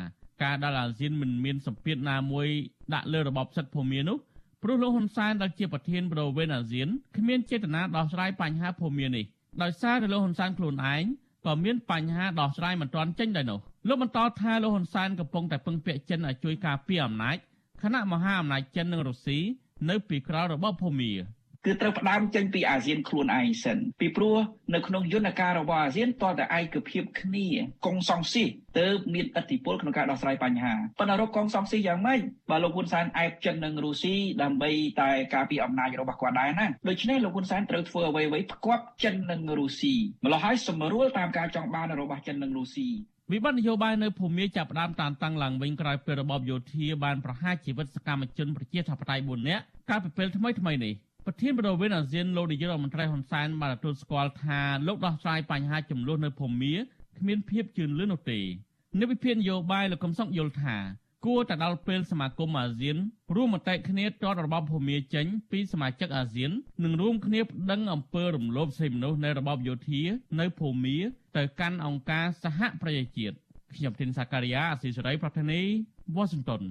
ការដែលអាស៊ានមិនមានសម្ពាធណាមួយដាក់លើរបបសឹកភូមានោះព្រោះលោកហ៊ុនសែនដែលជាប្រធានបដូវវេនអាស៊ានគ្មានចេតនាដោះស្រាយបញ្ហាភូមានេះដោយសារតែលោកហ៊ុនសែនខ្លួនឯងក៏មានបញ្ហាដោះស្រាយមិនទាន់ចេញដែរនោះលោកបន្តថាលោកហ៊ុនសែនកំពុងតែពឹងពាក់ចិនឲ្យជួយការពារអំណាចគណៈមហាអំណាចចិននិងរុស្ស៊ីនៅពីក្រោយរបបភូមា គឺត្រូវផ្ដើមចេញពីអាស៊ានខ្លួនឯងសិនពីព្រោះនៅក្នុងយន្តការរបស់អាស៊ានតតែឯកភាពគ្នាកុងសងស៊ីទើបមានឥទ្ធិពលក្នុងការដោះស្រាយបញ្ហាប៉ុន្តែរកកងសងស៊ីយ៉ាងម៉េចបើលោកហ៊ុនសែនអែបចិននិងរុស្ស៊ីដើម្បីតែការពារអំណាចរបស់គាត់ដែរណាដូច្នេះលោកហ៊ុនសែនត្រូវធ្វើអ្វីៗផ្គាប់ចិននិងរុស្ស៊ីម្ល៉េះហើយសម្រួលតាមការចង់បានរបស់ចិននិងរុស្ស៊ីវិបត្តិនយោបាយនៅភូមិចាប់ផ្ដើមតានតឹងឡើងវិញក្រោយពេលរបបយោធាបានប្រហារជីវិតសកម្មជនប្រជាធិបតេយ្យ4នាក់កាលពីពេលថ្មីថ្មីនេះ ប្រធានបរិវេណអាស៊ានលោកនាយករដ្ឋមន្ត្រីហ៊ុនសែនបានទទួលស្គាល់ថាលោកដោះស្រាយបញ្ហាចំនួននៅភូមាគ្មានភាពជឿនលឿននោះទេនៅវិភាគនយោបាយលោកកំសុកយល់ថាគួរតែដល់ពេលសមាគមអាស៊ានរួមមតិគ្នាតតរបបភូមាចេញពីសមាជិកអាស៊ាននិងរួមគ្នាប្តឹងអំពើរំលោភសិទ្ធិមនុស្សនៃរបបយោធានៅភូមាទៅកាន់អង្គការសហប្រជាជាតិខ្ញុំធីនសាការីយ៉ាអស៊ីសេរីប្រធានីវ៉ាស៊ីនតោន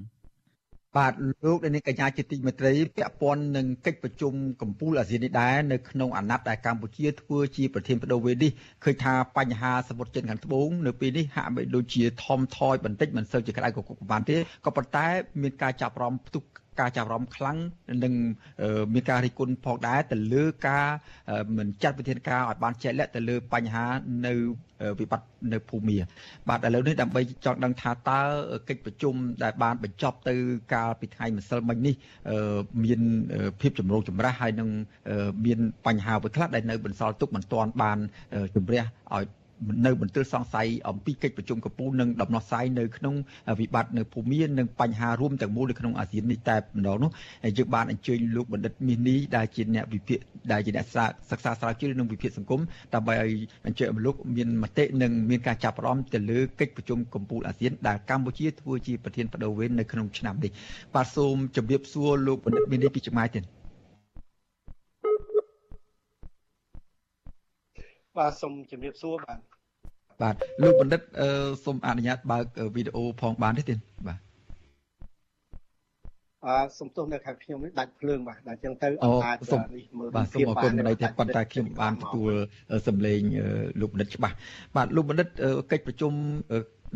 បាទលោកនាងកញ្ញាជាទីមេត្រីពាក់ព័ន្ធនឹងកិច្ចប្រជុំកម្ពុជាអាស៊ាននេះដែរនៅក្នុងអាណត្តិដែលកម្ពុជាធ្វើជាប្រធានបដូវវេននេះឃើញថាបញ្ហាសមុទ្រចិនខាងត្បូងនៅពេលនេះហាក់បីដូចជាថមថយបន្តិចមិនសូវជាក្តៅកគុកបានទេក៏ប៉ុន្តែមានការចាប់អារម្មណ៍ផ្ទុះ ការចាប់អារម្មណ៍ខ្លាំងនិងមានការរិះគន់ផងដែរទៅលើការមិនចាត់វិធានការឲ្យបានជាក់លាក់ទៅលើបញ្ហានៅវិបត្តិនៅភូមិបាទឥឡូវនេះដើម្បីចង់ដឹងថាតើកិច្ចប្រជុំដែលបានបញ្ចប់ទៅកាលពីថ្ងៃម្សិលមិញនេះមានភាពចម្រូងចម្រាសហើយនឹងមានបញ្ហាអ្វីខ្លះដែលនៅបន្សល់ទុកមិនទាន់បានជំរះឲ្យ នៅបន្ទិលសង្ស័យអំពីកិច្ចប្រជុំកំពូលនិងដំណោះស្រាយនៅក្នុងវិបត្តិនៅភូមិនិងបញ្ហារួមទាំងមូលនៅក្នុងអាស៊ាននេះតែម្ដងនោះយើងបានអញ្ជើញលោកបណ្ឌិតមាសនេះដែលជាអ្នកវិភាគដែលជាអ្នកសិក្សាស្រាវជ្រាវនិងវិភាគសង្គមដើម្បីឲ្យអញ្ជើញលោកមានមតិនិងមានការចាប់អារម្មណ៍ទៅលើកិច្ចប្រជុំកំពូលអាស៊ានដែលកម្ពុជាធ្វើជាប្រធានបដូវវេននៅក្នុងឆ្នាំនេះបាទសូមជម្រាបសួរលោកបណ្ឌិតមាសនេះពីចម្ងាយទៀត បាទសូមជម្រាបសួរបាទបាទលោកបណ្ឌិតសូមអនុញ្ញាតបើកវីដេអូផងបានទេទៀតបាទអឺសំទោសនៅខាងខ្ញុំនេះដាច់ភ្លើងបាទដល់ចឹងទៅអត់អាចនេះមើលបាទសូមអរគុណម្ដងទៀតប៉ុន្តែខ្ញុំបានទទួលសម្លេងលោកបណ្ឌិតច្បាស់បាទលោកបណ្ឌិតកិច្ចប្រជុំ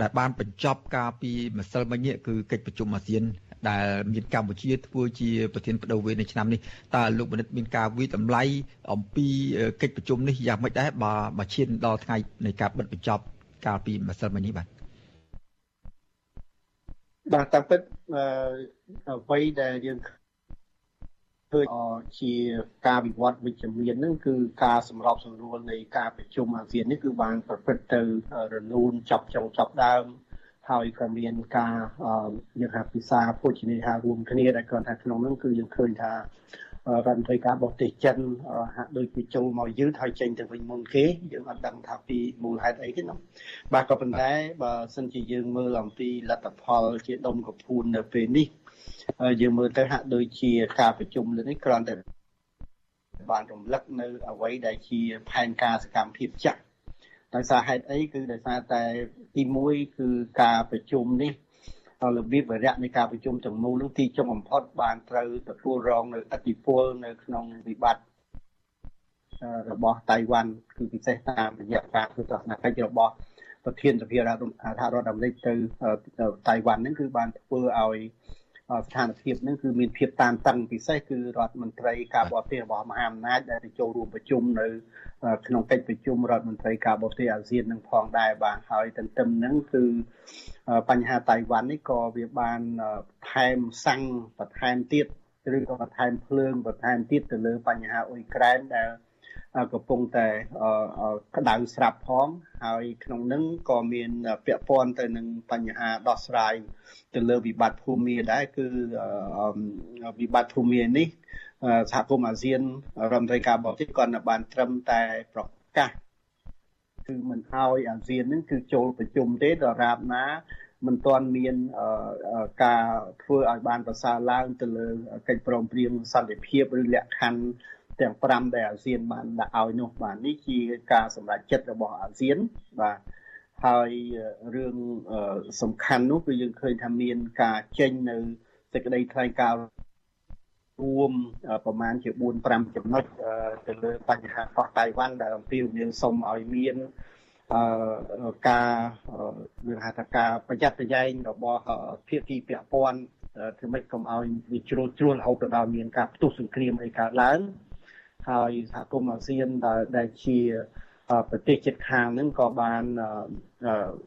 ដែលបានបញ្ចប់ការពីម្សិលមិញនេះគឺកិច្ចប្រជុំអាស៊ាន ដែលមានកម្ពុជាធ្វើជាប្រធានបដូវវេននៅឆ្នាំនេះតើលោកបណ្ឌិតមានការវិតម្លៃអំពីកិច្ចប្រជុំនេះយ៉ាងម៉េចដែរបើបើឈានដល់ថ្ងៃនៃការបិទបញ្ចប់កាលពីម្សិលមិញនេះបាទបាទតាមពិតអ្វីដែលយើងឃើញជាការវិវត្តវិជ្ជមានហ្នឹងគឺការសម្របសម្រួលនៃការប្រជុំអាស៊ាននេះគឺបានប្រព្រឹត្តទៅរលូនចប់ចុងចប់ដើម ហើយក៏មានការយើងហៅភាសាភោជនីយហារួមគ្នាដែលគាត់ថាក្នុងនោះគឺយើងឃើញថារដ្ឋមន្ត្រីការបរទេសចិនហាក់ដូចជាចូលមកយឺតហើយចេញទៅវិញមុនគេយើងអត់ដឹងថាពីមូលហេតុអីទេណាបាទក៏ប៉ុន្តែបើសិនជាយើងមើលអំពីលទ្ធផលជាដុំកពួននៅពេលនេះយើងមើលទៅហាក់ដូចជាការប្រជុំលើនេះគ្រាន់តែបានរំលឹកនៅអ្វីដែលជាផែនការសកម្មភាពចាស់ ដោយសារហេតុអីគឺដោយសារតែទី1គឺការប្រជុំនេះរបៀបវរៈនៃការប្រជុំទាំងមូលនោះទីចុងបំផុតបានត្រូវទទួលរងនៅអធិពលនៅក្នុងវិបត្តិរបស់តៃវ៉ាន់គឺពិសេសតាមរយៈការធ្វើទស្សនកិច្ចរបស់ប្រធានសភារដ្ឋសហរដ្ឋអាមេរិកទៅតៃវ៉ាន់ហ្នឹងគឺបានធ្វើឲ្យ ស្ថានភាពហ្នឹងគឺមានភាពតានតឹងពិសេសគឺរដ្ឋមន្ត្រីការបរទេសរបស់មហាអំណាចដែលទៅចូលរួមប្រជុំនៅក្នុងកិច្ចប្រជុំរដ្ឋមន្ត្រីការបរទេសអាស៊ាននឹងផងដែរបាទហើយទន្ទឹមហ្នឹងគឺបញ្ហាតៃវ៉ាន់នេះក៏វាបានថែមសាំងបន្ថែមទៀតឬក៏បន្ថែមភ្លើងបន្ថែមទៀតទៅលើបញ្ហាអ៊ុយក្រែនដែល កំពុងតែក្តៅស្រាប់ផងហើយក្នុងនឹងក៏មានពាក់ព័ន្ធទៅនឹងបញ្ហាដោះស្រាយទៅលើវិបត្តិភូមិដែរគឺវិបត្តិភូមិនេះសហគមន៍អាស៊ានរដ្ឋមន្ត្រីការបរទេសគាត់នៅបានត្រឹមតែប្រកាសគឺមិនឲ្យអាស៊ាននឹងគឺចូលប្រជុំទេដរាបណាមិនទាន់មានការធ្វើឲ្យបានប្រសើរឡើងទៅលើកិច្ចព្រមព្រៀងសន្តិភាពឬលក្ខខណ្ឌ ទាំង5ដែលអាស៊ានបានដាក់ឲ្យនោះបាទនេះជាការសម្រេចចិត្តរបស់អាស៊ានបាទហើយរឿងសំខាន់នោះគឺយើងឃើញថាមានការចេញនៅសេចក្តីថ្លែងការណ៍រួមប្រមាណជា4 5ចំណុចទៅលើបញ្ហាកោះតៃវ៉ាន់ដែលអំពីយើងសូមឲ្យមានអឺការវាហៅថាការប្រយ័ត្នប្រយែងរបស់ភាគីពាក់ព័ន្ធធ្វើម៉េចកុំឲ្យវាជ្រុលជ្រួលរហូតដល់មានការផ្ទុះសង្គ្រាមអីកើតឡើង ហើយសហគមន៍អាស៊ានដែលជាប្រទេសជិតខាងហ្នឹងក៏បាន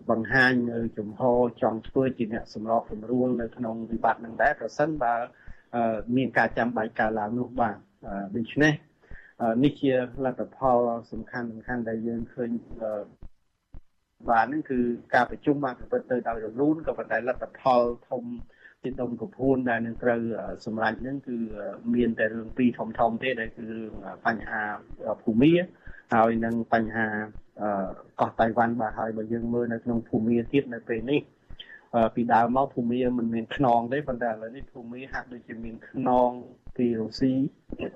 បង្ហាញនៅជំហរចង់ធ្វើជាអ្នកសម្របសម្រួលនៅក្នុងវិបត្តិហ្នឹងដែរប្រសិនបើមានការចាំបាច់កើតឡើងនោះបាទដូច្នេះនេះជាលទ្ធផលសំខាន់សំខាន់ដែលយើងឃើញបាទហ្នឹងគឺការប្រជុំបានប្រព្រឹត្តទៅដោយរលូនក៏ប៉ុន្តែលទ្ធផលធំ ទីដុំកពួនដែលនឹងត្រូវសម្រេចហ្នឹងគឺមានតែរឿងពីរធំធំទេដែលគឺបញ្ហាភូមិហើយនឹងបញ្ហាកោះតៃវ៉ាន់បាទហើយបើយើងមើលនៅក្នុងភូមិទៀតនៅពេលនេះពីដើមមកភូមិមិនមានខ្នងទេប៉ុន្តែឥឡូវនេះភូមិហាក់ដូចជាមានខ្នងពីរុស្ស៊ី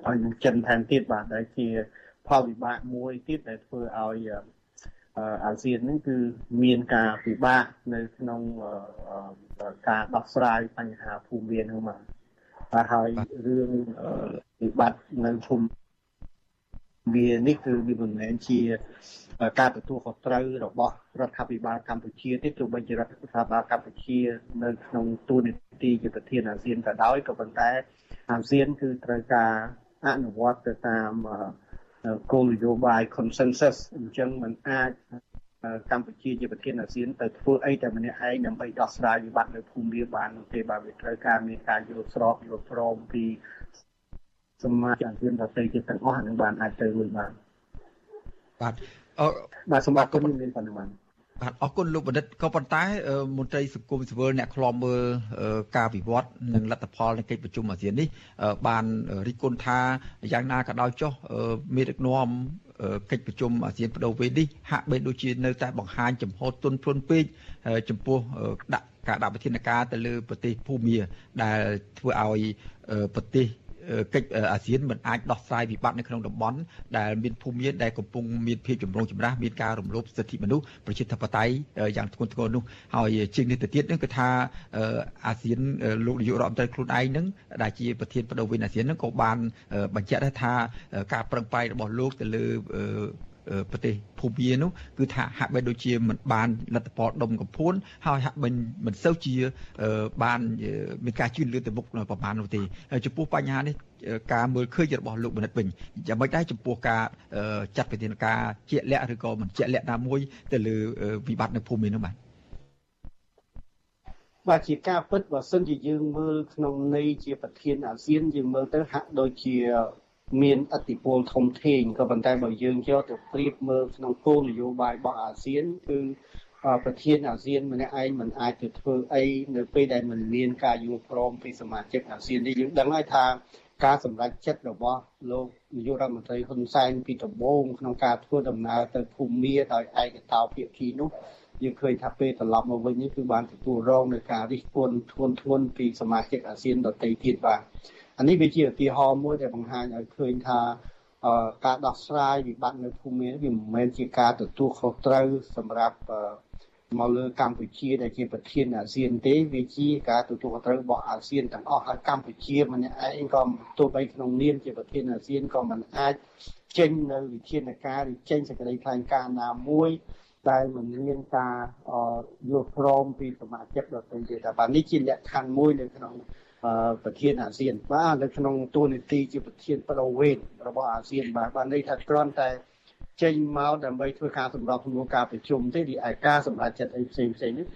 ហើយនឹងចិនថែមទៀតបាទដែលជាផលវិបាកមួយទៀតដែលធ្វើឲ្យ អាស៊ានហ្នឹងគឺមានការពិបាកនៅក្នុងការដោះស្រាយបញ្ហាភូមិហ្នឹងមកហើយរឿងវិបត្តិនៅភូមិវានេះគឺវាមិនមែនជាការទទួលខុសត្រូវរបស់រដ្ឋាភិបាលកម្ពុជាទេទោះបីជារដ្ឋាភិបាលកម្ពុជានៅក្នុងទូនីតិជាប្រធានអាស៊ានក៏ដោយក៏ប៉ុន្តែអាស៊ានគឺត្រូវការអនុវត្តទៅតាម គោលនយោបាយ consensus អញ្ចឹងมันអាចកម្ពុជាជាប្រធានអាស៊ានទៅធ្វើអីតែម្នាក់ឯងដើម្បីដោះស្រាយវិបត្តិនៅភូមិវាបាននោះទេបាទវាត្រូវការមានការយល់ស្របយល់ព្រមពីសមាជិកអាស៊ានដទៃទៀតទាំងអស់នឹងបានអាចទៅរួចបានបាទអឺបាទសូមអរគុណមានប៉ុណ្ណឹងបាទ បាទអរគុណលោកបណ្ឌិតក៏ប៉ុន្តែមន្ត្រីសង្គមស៊ីវិលអ្នកខ្លំមើលការវិវត្តនិងលទ្ធផលនៃកិច្ចប្រជុំអាស៊ាននេះបានរិះគន់ថាយ៉ាងណាក៏ដោយចុះមេដឹកនាំកិច្ចប្រជុំអាស៊ានបដូវវេននេះហាក់បីដូចជានៅតែបង្ហាញចំហទន់ភ្លន់ពេកចំពោះដាក់ការដាក់វិធានការទៅលើប្រទេសភូមាដែលធ្វើឲ្យប្រទេស កិច្ចអាស៊ានមិនអាចដោះស្រាយវិបត្តិនៅក្នុងតំបន់ដែលមានភូមិមានដែលកំពុងមានភាពចម្រូងចម្រាសមានការរំលោភសិទ្ធិមនុស្សប្រជាធិបតេយ្យយ៉ាងធ្ងន់ធ្ងរនោះហើយជាងនេះទៅទៀតនឹងគឺថាអាស៊ានលោកនាយករដ្ឋមន្ត្រីខ្លួនឯងនឹងដែលជាប្រធានបដូវវិនអាស៊ាននឹងក៏បានបញ្ជាក់ដែរថាការប្រឹងប្រែងរបស់លោកទៅលើ ប្រទេសភូមានោះគឺថាហាក់បីដូចជាមិនបានលទ្ធផលដុំកំភួនហើយហាក់មិនមិនសូវជាបានមានការជឿនលឿនទៅមុខប្រមាណនោះទេចំពោះបញ្ហានេះការមើលឃើញរបស់លោកបណ្ឌិតវិញយ៉ាងម៉េចដែរចំពោះការចាត់វិធានការជាក់លាក់ឬក៏មិនជាក់លាក់ណាមួយទៅលើវិបត្តិនៅភូមិនោះបាទបាទជាការពិតបើសិនជាយើងមើលក្នុងន័យជាប្រធានអាស៊ានយើងមើលទៅហាក់ដូចជា មានអតិពលធំធេងក៏ប៉ុន្តែបើយើងយកទៅប្រៀបមើលក្នុងគោលនយោបាយរបស់អាស៊ានគឺប្រធានអាស៊ានម្នាក់ឯងមិនអាចទៅធ្វើអីនៅពេលដែលមិនមានការយល់ព្រមពីសមាជិកអាស៊ាននេះយើងដឹងហើយថាការសម្រេចចិត្តរបស់លោកនាយករដ្ឋមន្ត្រីហ៊ុនសែនពីដំបូងក្នុងការធ្វើដំណើរទៅភូមាដោយឯកតោភាគីនោះយើងឃើញថាពេលត្រឡប់មកវិញនេះគឺបានទទួលរងនឹងការរិះគន់ធ្ងន់ធ្ងរពីសមាជិកអាស៊ានដទៃទៀតបាទ អានេះវាជាឧទាហរណ៍មួយដែលបង្ហាញឲ្យឃើញថាការដោះស្រាយវិបត្តិនៅភូមិវាមិនមែនជាការទទួលខុសត្រូវសម្រាប់មកលើកម្ពុជាដែលជាប្រធានអាស៊ានទេវាជាការទទួលខុសត្រូវរបស់អាស៊ានទាំងអស់ហើយកម្ពុជាម្នាក់ឯងក៏ទោះបីក្នុងនាមជាប្រធានអាស៊ានក៏មិនអាចចេញនៅវិធានការឬចេញសេចក្តីថ្លែងការណ៍ណាមួយដែលមិនមានការយល់ព្រមពីសមាជិកដទៃទៀតតែបាទនេះជាលក្ខខណ្ឌមួយនៅក្នុង ប្រធានអាស៊ានបាទនៅក្នុងទូនីតិជាប្រធានបដូវវេនរបស់អាស៊ានបាទបានន័យថាគ្រាន់តែចេញមកដើម្បីធ្វើការសម្របសម្រួលការប្រជុំទេဒီឯការសម្រាប់ចិត្តអីផ្សេងផ្សេងនេះ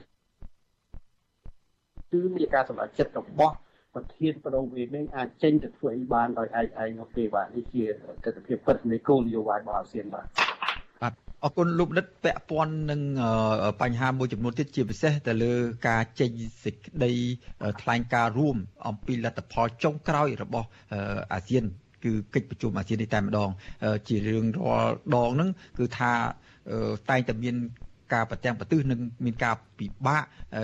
គឺមានការសម្រាប់ចិត្តរបស់ប្រធានបដូវវេននេះអាចចេញទៅធ្វើអីបានដោយឯកឯងនោះទេបាទនេះជាទស្សនវិជ្ជាពិតនៃគោលនយោបាយរបស់អាស៊ានបាទបាទ អរគុណលោកនិតពាក់ព័ន្ធនឹងបញ្ហាមួយចំនួនទៀតជាពិសេសទៅលើការចេញសេចក្តីថ្លែងការណ៍រួមអំពីលទ្ធផលចុងក្រោយរបស់អាស៊ានគឺកិច្ចប្រជុំអាស៊ាននេះតែម្ដង ជារឿងរាល់ដងហ្នឹងគឺថាតែងតែមាន ការប្រទាំងប្រទិសនឹងមានការពិបាក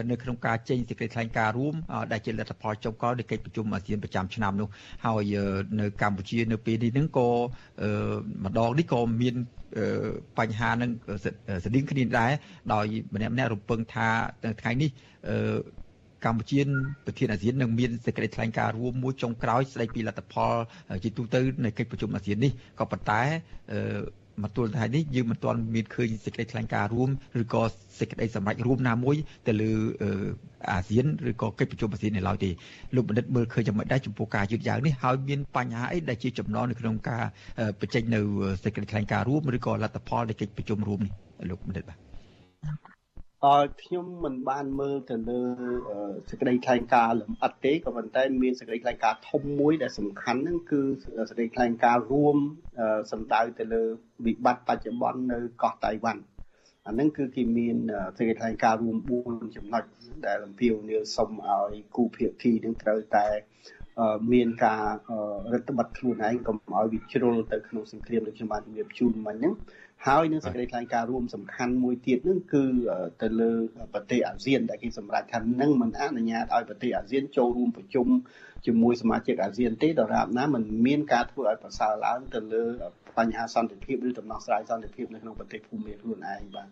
នៅក្នុងការចេញសេចក្តីថ្លែងការណ៍រួមដែលជាលទ្ធផលចុងក្រោយនៃកិច្ចប្រជុំអាស៊ានប្រចាំឆ្នាំនោះហើយនៅកម្ពុជានៅពេលនេះនឹងក៏ម្ដងនេះក៏មានបញ្ហានឹងស្តៀងគ្នាដែរដោយម្នាក់ម្នាក់រំពឹងថាថ្ងៃនេះកម្ពុជាប្រធានអាស៊ាននឹងមានសេចក្តីថ្លែងការណ៍រួមមួយចុងក្រោយស្តីពីលទ្ធផលជាទូទៅនៃកិច្ចប្រជុំអាស៊ាននេះក៏ប៉ុន្តែ មកទល់ថ្ងៃនេះយើងមិនទាន់មានឃើញសេចក្តីថ្លែងការណ៍រួមឬក៏សេចក្តីសម្រេចរួមណាមួយទៅលើអាស៊ានឬក៏កិច្ចប្រជុំអាស៊ាននៅឡើយទេលោកបណ្ឌិតមើលឃើញយ៉ាងម៉េចដែរចំពោះការយឺតយ៉ាវនេះហើយមានបញ្ហាអីដែលជាចំណងនៅក្នុងការបញ្ចេញនៅសេចក្តីថ្លែងការណ៍រួមឬក៏លទ្ធផលនៃកិច្ចប្រជុំរួមនេះលោកបណ្ឌិតបាទ អឺខ្ញុំមិនបានមើលទៅលើសេចក្តីថ្លែងការណ៍លម្អិតទេក៏ប៉ុន្តែមានសេចក្តីថ្លែងការណ៍ធំមួយដែលសំខាន់ហ្នឹងគឺសេចក្តីថ្លែងការណ៍រួមសំដៅទៅលើវិបត្តិបច្ចុប្បន្ននៅកោះតៃវ៉ាន់អាហ្នឹងគឺគេមានសេចក្តីថ្លែងការណ៍រួម4ចំណុចដែលអំពាវនាវសុំឲ្យគូភាគីនឹងត្រូវតែ មានការរដ្ឋបတ်ខ្លួនឯងកុំឲ្យវាជ្រុលទៅក្នុងសង្គ្រាមដូចខ្ញុំបានជម្រាបជូនមិញហ្នឹងហើយនឹងសេចក្តីថ្លែងការណ៍រួមសំខាន់មួយទៀតនឹងគឺទៅលើប្រទេសអាស៊ានដែលគេសម្រេចថានឹងមិនអនុញ្ញាតឲ្យប្រទេសអាស៊ានចូលរួមប្រជុំជាមួយសមាជិកអាស៊ានទេដរាបណាមិនមានការធ្វើឲ្យប្រសើរឡើងទៅលើបញ្ហាសន្តិភាពឬដំណោះស្រាយសន្តិភាពនៅក្នុងប្រទេសភូមាខ្លួនឯងបាទ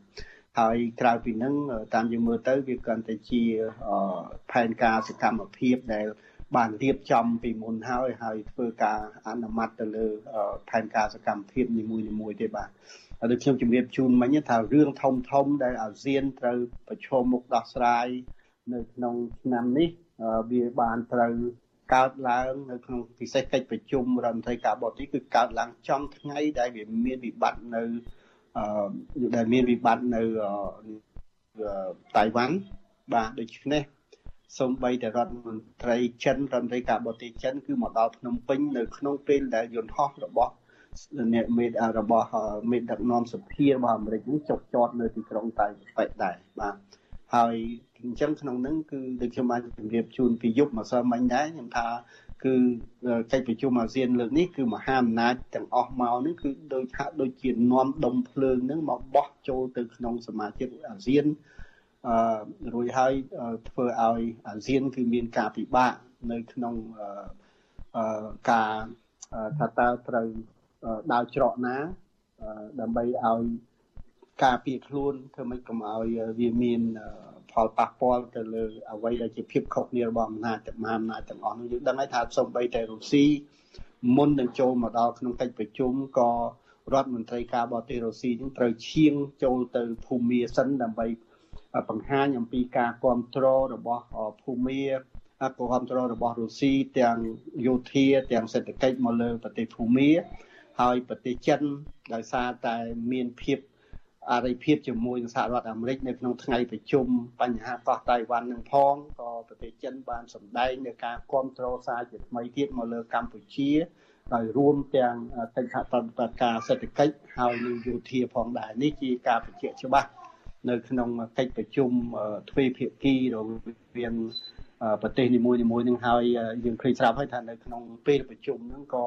ហើយក្រៅពីនឹងតាមយើងមើលទៅវាកាន់តែជាផែនការសកម្មភាពដែល បានរៀបចំពីមុនហើយហើយធ្វើការអនុម័តទៅលើផែនការសកម្មភាពនីមួយៗទេបាទដូចខ្ញុំជម្រាបជូនមិញថារឿងធំធំដែលអាស៊ានត្រូវប្រឈមមុខដោះស្រាយនៅក្នុងឆ្នាំនេះវាបានត្រូវកើតឡើងនៅក្នុងពិសេសកិច្ចប្រជុំរដ្ឋមន្ត្រីការបរទេសគឺកើតឡើងចំថ្ងៃដែលវាមានវិបត្តិនៅអឺដែលមានវិបត្តិនៅតៃវ៉ាន់បាទដូច្នេះ សូម្បីតែរដ្ឋមន្ត្រីចិនរដ្ឋមន្ត្រីការបរទេសចិនគឺមកដល់ភ្នំពេញនៅក្នុងពេលដែលយន្តហោះរបស់អ្នកមេរបស់មេដឹកនាំសភារបស់អាមេរិកនឹងចុះចតនៅទីក្រុងតៃប៉េដែរបាទហើយអញ្ចឹងក្នុងនឹងគឺដូចខ្ញុំបានជម្រាបជូនពីយប់ម្សិលមិញដែរខ្ញុំថាគឺកិច្ចប្រជុំអាស៊ានលើកនេះគឺមហាអំណាចទាំងអស់មកនេះគឺដូចហាក់ដូចជានាំដុំភ្លើងនឹងមកបោះចូលទៅក្នុងសមាជិកអាស៊ាន អឺរួចហើយធ្វើឲ្យអាស៊ានគឺមានការពិបាកនៅក្នុងអឺការថាតើត្រូវដើរច្រកណាដើម្បីឲ្យការពារខ្លួនធ្វើម៉េចកុំឲ្យវាមានផលប៉ះពាល់ទៅលើអ្វីដែលជាភាពខុសគ្នារបស់អំណាចមហាអំណាចទាំងអស់នោះយើងដឹងហើយថាសូម្បីតែរុស្ស៊ីមុននឹងចូលមកដល់ក្នុងកិច្ចប្រជុំក៏រដ្ឋមន្ត្រីការបរទេសរុស្ស៊ីនឹងត្រូវឈៀងចូលទៅភូមាសិនដើម្បី បង្ហាញអំពីការគ្រប់គ្រងរបស់ភូមាគ្រប់គ្រងរបស់រុស្ស៊ីទាំងយោធាទាំងសេដ្ឋកិច្ចមកលើប្រទេសភូមា ហើយប្រទេសចិនដោយសារតែមានភាពអរិភាពជាមួយនឹងសហរដ្ឋអាមេរិកនៅក្នុងថ្ងៃប្រជុំបញ្ហាកោះតៃវ៉ាន់នឹងផងក៏ប្រទេសចិនបានសម្ដែងនៅការគ្រប់គ្រងសារជាថ្មីទៀតមកលើកម្ពុជាដោយរួមទាំងកិច្ចសហប្រតិបត្តិការសេដ្ឋកិច្ចហើយនិងយោធាផងដែរនេះជាការបញ្ជាក់ច្បាស់ នៅក្នុងកិច្ចប្រជុំទ្វេភាគីរវាងប្រទេសនីមួយៗនឹងហើយយើងឃើញស្រាប់ហើយថានៅក្នុងពេលប្រជុំហ្នឹងក៏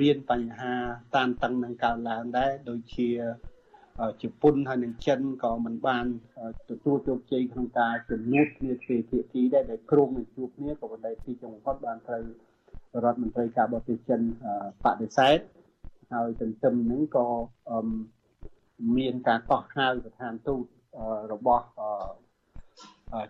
មានបញ្ហាតានតឹងនឹងកើតឡើងដែរដូចជាជប៉ុនហើយនិងចិនក៏មិនបានទទួលជោគជ័យក្នុងការជំនួបគ្នាទ្វេភាគីដែរដែលក្រុងនឹងជួបគ្នាក៏ប៉ុន្តែទីចុងផុតបានត្រូវរដ្ឋមន្ត្រីការបរទេសចិនបដិសេធហហើយទន្ទឹមនឹងក៏ មានការកោះហៅស្ថានទូតរបស់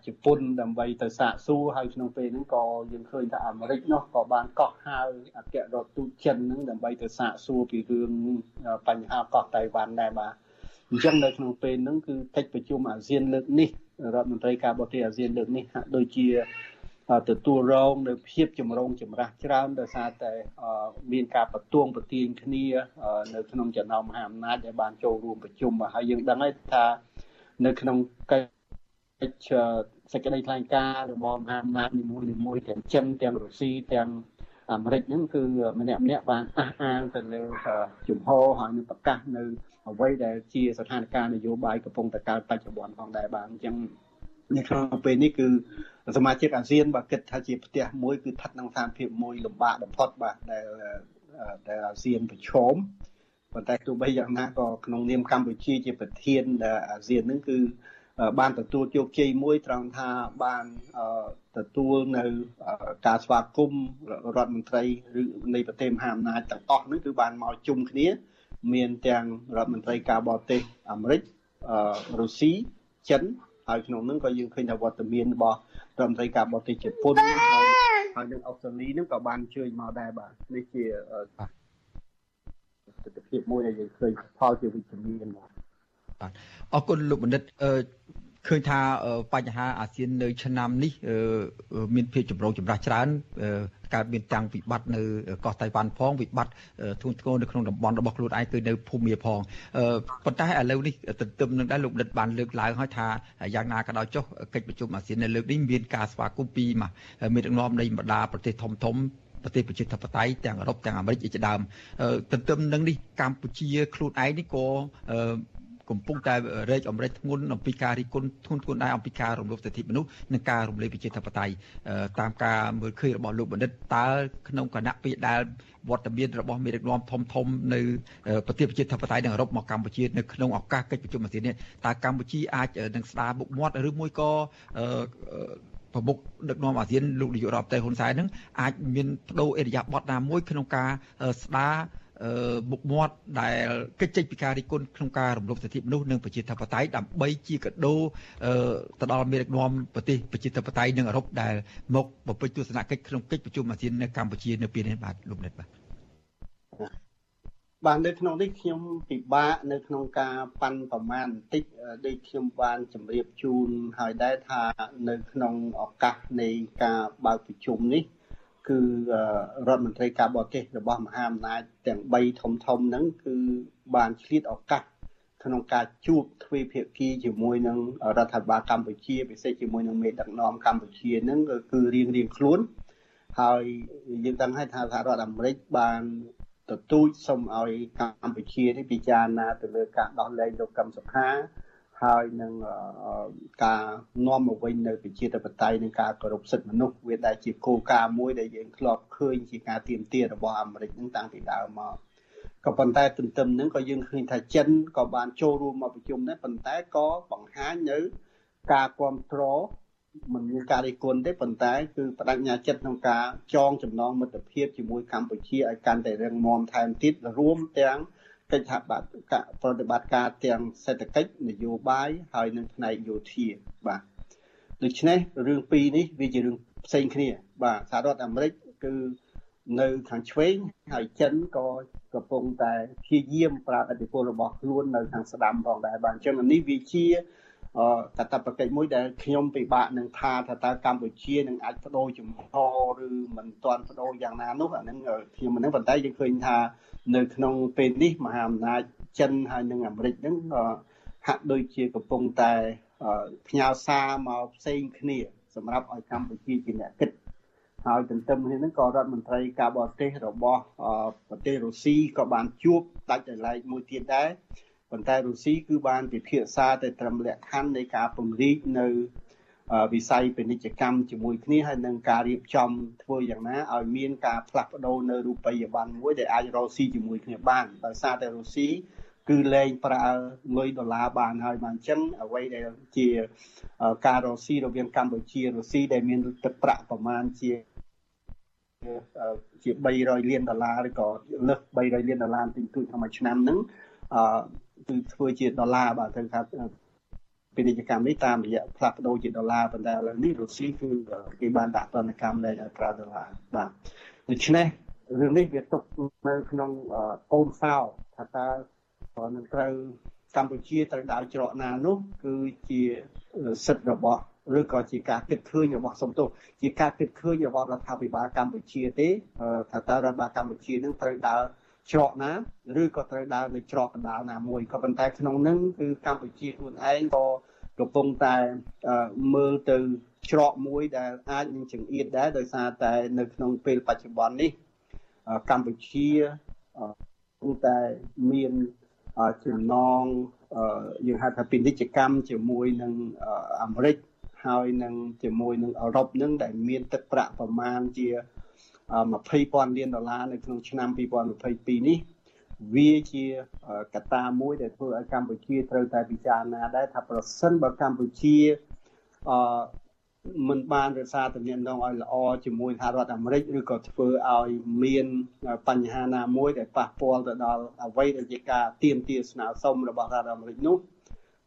ជប៉ុនដើម្បីទៅសាកសួរហើយក្នុងពេលហ្នឹងក៏យើងឃើញថាអាមេរិកនោះក៏បានកោះហៅអគ្គរដ្ឋទូតចិនហ្នឹងដើម្បីទៅសាកសួរពីរឿងបញ្ហាកោះតៃវ៉ាន់ដែរបាទអញ្ចឹងនៅក្នុងពេលហ្នឹងគឺកិច្ចប្រជុំអាស៊ានលើកនេះរដ្ឋមន្ត្រីការបរទេសអាស៊ានលើកនេះហាក់ដូចជា ទទួលរងនៅភាពចម្រូងចម្រាសច្រើនដោយសារតែមានការបន្ទងប្រទៀងគ្នា នៅក្នុងចំណោមមហាអំណាចដែលបានចូលរួមប្រជុំហើយយើងដឹងហើយថានៅក្នុងកិច្ចសេចក្តីថ្លែងការណ៍របស់មហាអំណាចនីមួយៗទាំងចិនទាំងរុស្ស៊ីទាំងអាមេរិកហ្នឹងគឺម្នាក់ម្នាក់បានអះអាងទៅលើជំហរហើយនឹងប្រកាសនៅអ្វីដែលជាស្ថានភាពនយោបាយកំពុងតែកើតបច្ចុប្បន្នផងដែរបាទអញ្ចឹង នៅក្នុងពេលនេះគឺសមាជិកអាស៊ានបើគិតថាជាផ្ទះមួយគឺស្ថិតក្នុងស្ថានភាពមួយលំបាកបំផុតបាទដែលដែលអាស៊ានប្រឈមប៉ុន្តែទោះបីយ៉ាងណាក៏ក្នុងនាមកម្ពុជាជាប្រធានអាស៊ាននឹងគឺបានទទួលជោគជ័យមួយត្រង់ថាបានទទួលនៅការស្វាគមន៍រដ្ឋមន្ត្រីឬនៃប្រទេសមហាអំណាចទាំងអស់នោះគឺបានមកជុំគ្នា មានទាំងរដ្ឋមន្ត្រីការបរទេសអាមេរិករុស្ស៊ីចិន ហើយក្នុងនោះក៏យើងឃើញថាវត្តមានរបស់រដ្ឋមន្ត្រីការបរទេសជប៉ុនហើយហើយនឹងអូស្ត្រាលីនឹងក៏បានជួយមកដែរបាទនេះជាទស្សនវិជ្ជាមួយដែលយើងឃើញផលជាវិជ្ជមានបាទអរគុណលោកបណ្ឌិតអឺ ឃើញថាបញ្ហាអាស៊ាននៅឆ្នាំនេះមានភាពចម្រូងចម្រាសច្រើនកើតមានទាំងវិបត្តិនៅកោះតៃវ៉ាន់ផងវិបត្តិធ្ងន់ធ្ងរនៅក្នុងតំបន់របស់ខ្លួនឯងគឺនៅភូមាផងប៉ុន្តែឥឡូវនេះទន្ទឹមនឹងដែរលោកដិតបានលើកឡើងហើយថាយ៉ាងណាក៏ដោយចុះកិច្ចប្រជុំអាស៊ាននៅលើកនេះមានការស្វាគមន៍ពីមានដឹកនាំនៃបណ្ដាប្រទេសធំធំប្រទេសប្រជាធិបតេយ្យទាំងអឺរ៉ុបទាំងអាមេរិកជាដើមទន្ទឹមនឹងនេះកម្ពុជាខ្លួនឯងនេះក៏ កំពុងតែរែកអំរិចធ្ងន់អំពីការរិះគន់ធ្ងន់ធ្ងរដែរអំពីការរំលោភសិទ្ធិមនុស្សនិងការរំលាយប្រជាធិបតេយ្យតាមការមើលឃើញរបស់លោកបណ្ឌិតតើក្នុងគណៈពេលដែលវត្តមានរបស់មេដឹកនាំធំធំនៅប្រទេសប្រជាធិបតេយ្យនិងអឺរ៉ុបមកកម្ពុជានៅក្នុងឱកាសកិច្ចប្រជុំអាស៊ាននេះតើកម្ពុជាអាចនឹងស្ដារមុខមាត់ឬមួយក៏ប្រមុខដឹកនាំអាស៊ានលោកនាយករដ្ឋមន្ត្រីហ៊ុនសែននឹងអាចមានបដូរអេរយាប័តណាមួយក្នុងការស្ដារ មុខមាត់ដែលកិច្ចចេញពីការរិះគន់ក្នុងការរំលោភសិទ្ធិមនុស្សនិងប្រជាធិបតេយ្យដើម្បីជាកដោទៅដល់មេដឹកនាំប្រទេសប្រជាធិបតេយ្យនិងអឺរ៉ុបដែលមកបំពេញទស្សនកិច្ចក្នុងកិច្ចប្រជុំអាស៊ាននៅកម្ពុជានៅពេលនេះបាទលោកនិតបាទបាទនៅក្នុងនេះខ្ញុំពិបាកនៅក្នុងការប៉ាន់ប្រមាណបន្តិចដូចខ្ញុំបានជម្រាបជូនហើយដែរថានៅក្នុងឱកាសនៃការបើកប្រជុំនេះ គឺរដ្ឋមន្ត្រីការបរទេសរបស់មហាអំណាចទាំង3ធំធំហ្នឹងគឺបានឆ្លៀតឱកាសក្នុងការជួបទ្វេភាគីជាមួយនឹងរដ្ឋាភិបាលកម្ពុជាពិសេសជាមួយនឹងមេដឹកនាំកម្ពុជាហ្នឹងគឺរៀងរៀងខ្លួនហើយយើងដឹងហើយថាសហរដ្ឋអាមេរិកបានទទូចសុំឲ្យកម្ពុជានេះពិចារណាទៅលើការដោះលែងលោកកឹមសុខា ហើយនឹងការនាំមកវិញនៅប្រជាធិបតេយ្យនិងការគោរពសិទ្ធិមនុស្សវាដែលជាគោលការណ៍មួយដែលយើងធ្លាប់ឃើញជាការទៀមទារបស់អាមេរិកនឹងតាំងពីដើមមកក៏ប៉ុន្តែទន្ទឹមនឹងក៏យើងឃើញថាចិនក៏បានចូលរួមមកប្រជុំដែរប៉ុន្តែក៏បង្ហាញនៅការគ្រប់គ្រងមិនមានការរិះគន់ទេប៉ុន្តែគឺបដិញ្ញាចិត្តក្នុងការចងចំណងមិត្តភាពជាមួយកម្ពុជាឲ្យកាន់តែរឹងមាំថែមទៀតរួមទាំង កិច្ចបត្តិប្រតិបត្តិការទាំងសេដ្ឋកិច្ចនយោបាយហើយនិងផ្នែកយោធាបាទដូច្នេះរឿងពីរនេះវាជារឿងផ្សេងគ្នា បាទសហរដ្ឋអាមេរិកគឺនៅខាងឆ្វេងហើយចិនក៏កំពុងតែព្យាយាមប្រើឥទ្ធិពលរបស់ខ្លួននៅខាងស្ដាំផងដែរបាទអញ្ចឹងនេះវាជា កតបកិច្ចមួយដែលខ្ញុំពិបាកនឹងថាថាតើកម្ពុជានឹងអាចបដូរចំហឬមិនទាន់បដូរយ៉ាងណានោះអានឹងខ្ញុំមិននឹងប៉ុន្តែយើងឃើញថានៅក្នុងពេលនេះមហាអំណាចចិនហើយនិងអាមេរិកហ្នឹងហាក់ដូចជាកំពុងតែផ្ញើសារមកផ្សេងគ្នា សម្រាប់ឲ្យកម្ពុជាជាអ្នកគិតហើយទន្ទឹមគ្នាហ្នឹងក៏រដ្ឋមន្ត្រីការបរទេសរបស់ប្រទេសរុស្ស៊ីក៏បានជួបដាច់ដោយឡែកមួយទៀតដែរ ប៉ុន្តែរុស្ស៊ីគឺបានពិភាក្សាទៅត្រឹមលក្ខខណ្ឌនៃការពង្រីកនៅវិស័យពាណិជ្ជកម្មជាមួយគ្នាហើយនឹងការរៀបចំធ្វើយ៉ាងណាឲ្យមានការផ្លាស់ប្ដូរនៅរូបិយប័ណ្ណមួយដែលអាចរកស៊ីជាមួយគ្នាបានដោយសារតែរុស្ស៊ីគឺលែងប្រើលុយដុល្លារបានហើយបានអញ្ចឹងអ្វីដែលជាការរកស៊ីរវាងកម្ពុជារុស្ស៊ីដែលមានទឹកប្រាក់ប្រមាណជាជា300លានដុល្លារឬក៏លើស300លានដុល្លារទិញទូចក្នុងមួយឆ្នាំហ្នឹងអឺ គឺធ្វើជាដុល្លារបាទទៅថាពាណិជ្ជកម្មនេះតាមរយៈផ្លាស់ប្ដូរជាដុល្លារប៉ុន្តែឥឡូវនេះរុស្ស៊ីគឺគេបានដាក់ទណ្ឌកម្មនៅប្រើដុល្លារបាទដូច្នេះរឿងនេះវាຕົកនៅក្នុងកូនសោថាតើនឹងត្រូវកម្ពុជាត្រូវដើរច្រកណានោះគឺជាសិទ្ធិរបស់ឬក៏ជាការគិតឃើញរបស់សំទោសជាការគិតឃើញរបស់រដ្ឋាភិបាលកម្ពុជាទេថាតើរដ្ឋបាលកម្ពុជានឹងត្រូវដើរ ច្រកណាឬក៏ត្រូវដើរនៅច្រកកណ្ដាលណាមួយក៏ប៉ុន្តែក្នុងនឹងគឺកម្ពុជាខ្លួនឯងក៏កំពុងតែមើលទៅច្រកមួយដែលអាចនឹងចង្អៀតដែរដោយសារតែនៅក្នុងពេលបច្ចុប្បន្ននេះកម្ពុជាគឺតែមានចំណងយើងហៅថាពាណិជ្ជកម្មជាមួយនឹងអាមេរិកហើយនឹងជាមួយនឹងអឺរ៉ុបនឹងដែលមានទឹកប្រាក់ប្រមាណជា 20,000លានដុល្លារនៅក្នុងឆ្នាំ2022នេះវាជាកត្តាមួយដែលធ្វើឲ្យកម្ពុជាត្រូវតែពិចារណាដែរថាប្រសិនបើកម្ពុជាអឺមិនបានរក្សាទំនាក់ទំនងឲ្យល្អជាមួយសហរដ្ឋអាមេរិកឬក៏ធ្វើឲ្យមានបញ្ហាណាមួយដែលប៉ះពាល់ទៅដល់អ្វីដែលជាការទៀមទាស្នើសុំរបស់សហរដ្ឋអាមេរិកនោះ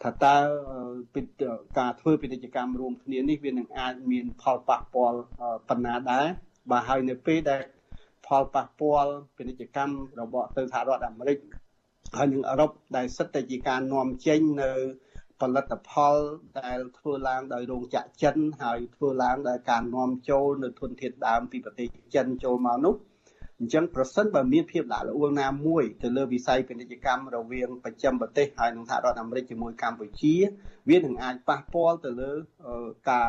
ថាតើការធ្វើពាណិជ្ជកម្មរួមគ្នានេះវានឹងអាចមានផលប៉ះពាល់ប៉ុណ្ណាដែរ បាទហើយនៅពេលដែលផលប៉ះពាល់ពាណិជ្ជកម្មរបស់ទៅសហរដ្ឋអាមេរិកហើយនឹងអឺរ៉ុបដែលសិតតែជាការនាំចេញនៅផលិតផលដែលធ្វើឡើងដោយរោងចក្រចិនហើយធ្វើឡើងដោយការនាំចូលនៅធនធានដើមពីប្រទេសចិនចូលមកនោះ អញ្ចឹងប្រសិនបើមានភាពដាក់ល្អួលណាមួយទៅលើវិស័យពាណិជ្ជកម្មរវាងប្រចាំប្រទេសហើយនិងសហរដ្ឋអាមេរិកជាមួយកម្ពុជា វានឹងអាចប៉ះពាល់ទៅលើការ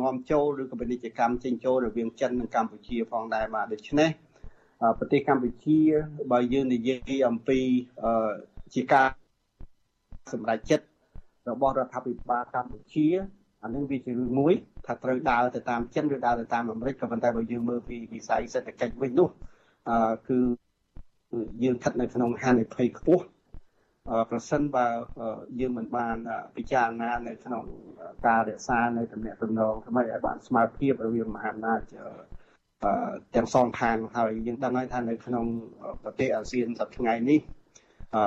នាំចូលឬក៏ពាណិជ្ជកម្មចេញចូលរវាងចិននិងកម្ពុជាផងដែរបាទដូច្នេះប្រទេសកម្ពុជាបើយើងនិយាយអំពីជាការសម្រេចចិត្តរបស់រដ្ឋាភិបាលកម្ពុជាអានឹងវាជារឿងមួយថាត្រូវដើរទៅតាមចិនឬដើរទៅតាមអាមេរិកក៏ប៉ុន្តែបើយើងមើលពីវិស័យសេដ្ឋកិច្ចវិញនោះ អឺគឺយើងស្ថិតនៅក្នុងហានិភ័យខ្ពស់ប្រសិនបើយើងមិនបានពិចារណានៅក្នុងការរក្សានៅទំនាក់ទំនងថ្មីឲ្យបានស្មើភាពរវាងមហាអំណាចទាំងសងខាងហើយយើងដឹងហើយថានៅក្នុងប្រទេសអាស៊ានសប្តាហ៍ថ្ងៃនេះ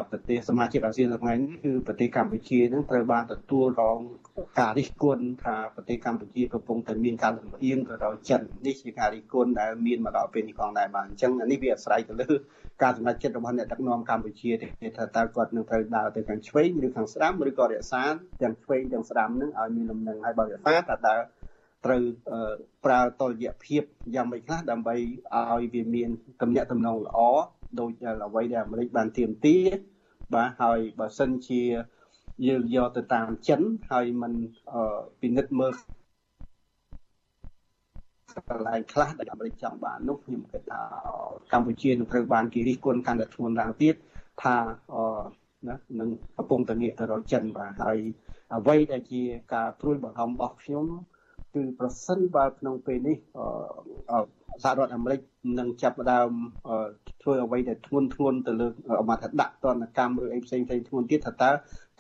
ប្រទេសសមាជិកអាស៊ានថ្ងៃនេះគឺប្រទេសកម្ពុជានឹងត្រូវបានទទួលរងការរិះគន់ថាប្រទេសកម្ពុជាកំពុងតែមានការលំអៀងទៅដល់ចិននេះជាការរិះគន់ដែលមានមកដល់ពេលនេះផងដែរបាទអញ្ចឹងនេះវាអាស្រ័យទៅលើការសម្រេចចិត្តរបស់អ្នកដឹកនាំកម្ពុជាទេថាតើគាត់នឹងត្រូវដើរទៅខាងឆ្វេងឬខាងស្ដាំឬក៏រក្សាទាំងឆ្វេងទាំងស្ដាំនឹងឲ្យមានលំនឹងហើយបើរក្សាតើតើត្រូវប្រើតលយៈភាពយ៉ាងម៉េចខ្លះដើម្បីឲ្យវាមានទំនាក់ទំនងល្អ ដូចអ្វីដែលអាមេរិកបានទៀមទាបាទហើយបើសិនជាយើងយកទៅតាមចិនហើយมันពិនិត្យមើលកន្លែងខ្លះដែលអាមេរិកចង់បាននោះខ្ញុំគិតថាកម្ពុជានឹងត្រូវបានគេរិះគន់កាន់តែធ្ងន់ឡើងទៀតថាណានឹងកំពុងតែងាកទៅរកចិនបាទហើយអ្វីដែលជាការព្រួយបារម្ភរបស់ខ្ញុំគឺប្រសិនបើក្នុងពេលនេះ សហរដ្ឋអាមេរិកនឹងចាប់ផ្ដើមធ្វើអ្វីដែលធ្ងន់ធ្ងរទៅលើមកថាដាក់ទណ្ឌកម្មឬអីផ្សេងផ្សេងធ្ងន់ទៀតថាតើ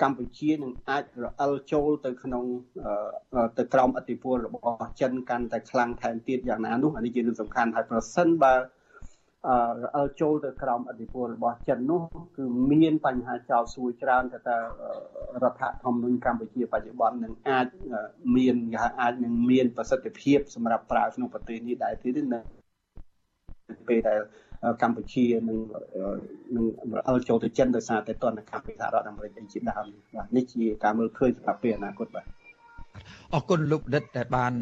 កម្ពុជានឹងអាចរអិលចូលទៅក្នុងទៅក្រោមអធិបុលរបស់ចិនកាន់តែខ្លាំងថែមទៀតយ៉ាងណានោះអានេះជារឿងសំខាន់ហើយប្រសិនបើ រអិលចូលទៅក្រោមអធិបុលរបស់ចិននោះគឺមានបញ្ហាចោលសួរច្រើនថាតើរដ្ឋធម្មនុញ្ញកម្ពុជាបច្ចុប្បន្ននឹងអាចមានគេហៅអាចនឹងមានប្រសិទ្ធភាពសម្រាប់ប្រើក្នុងប្រទេសនេះដែរទៀតនៅពេលដែលកម្ពុជានឹងនឹងអលចូលទៅចិនដោយសារតែតនកម្មពីសហរដ្ឋអាមេរិកអីជាដើមបាទនេះជាការមើលឃើញសម្រាប់ពេលអនាគតបាទ អរគុណលោកដិតដែលបាន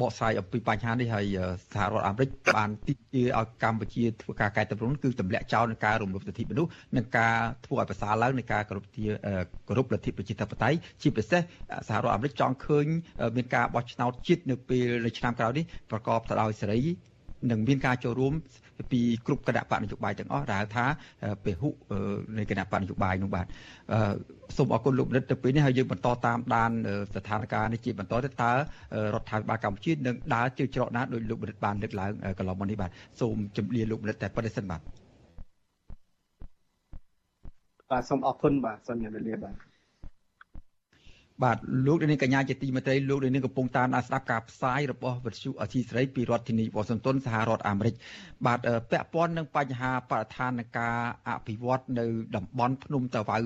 បកស្រាយអំពីបញ្ហានេះហើយសហរដ្ឋអាមេរិកបានទីជាឲ្យកម្ពុជាធ្វើការកែតម្រង់គឺទម្លាក់ចោលនឹងការរំលោភសិទ្ធិមនុស្សនិងការធ្វើឲ្យប្រសើរឡើងនៃការគោរពជាគោរពលទ្ធិប្រជាធិបតេយ្យជាពិសេសសហរដ្ឋអាមេរិកចង់ឃើញមានការបោះឆ្នោតជាតិនៅពេលនៅឆ្នាំក្រោយនេះប្រកបទៅដោយសេរីនិងមានការចូលរួម ពីគ្រប់គណៈបកនយោបាយទាំងអស់ដែលហៅថាពហុនៃគណៈបកនយោបាយនោះបាទសូមអរគុណលោកនិតទៅពេលនេះហើយយើងបន្តតាមដានស្ថានភាពនេះជាបន្តទៅតើរដ្ឋាភិបាលកម្ពុជានឹងដើរជឿច្រកណាដោយលោកនិតបានលើកឡើងកន្លងមកនេះបាទសូមជម្រាបលោកនិតតែប៉ុណ្្នេះសិនបាទបាទសូមអរគុណបាទសូមជម្រាបលាបាទ បាទលោកនាងកញ្ញាជាទីមេត្រីលោកនាងកំពុងតាមដានស្ដាប់ការផ្សាយរបស់វិទ្យុអសីសេរីពីរដ្ឋធានីវ៉ាស៊ីនតោនសហរដ្ឋអាមេរិកបាទពាក់ព័ន្ធនឹងបញ្ហាបរិស្ថាននៃការអភិវឌ្ឍនៅតំបន់ភ្នំតាវៅ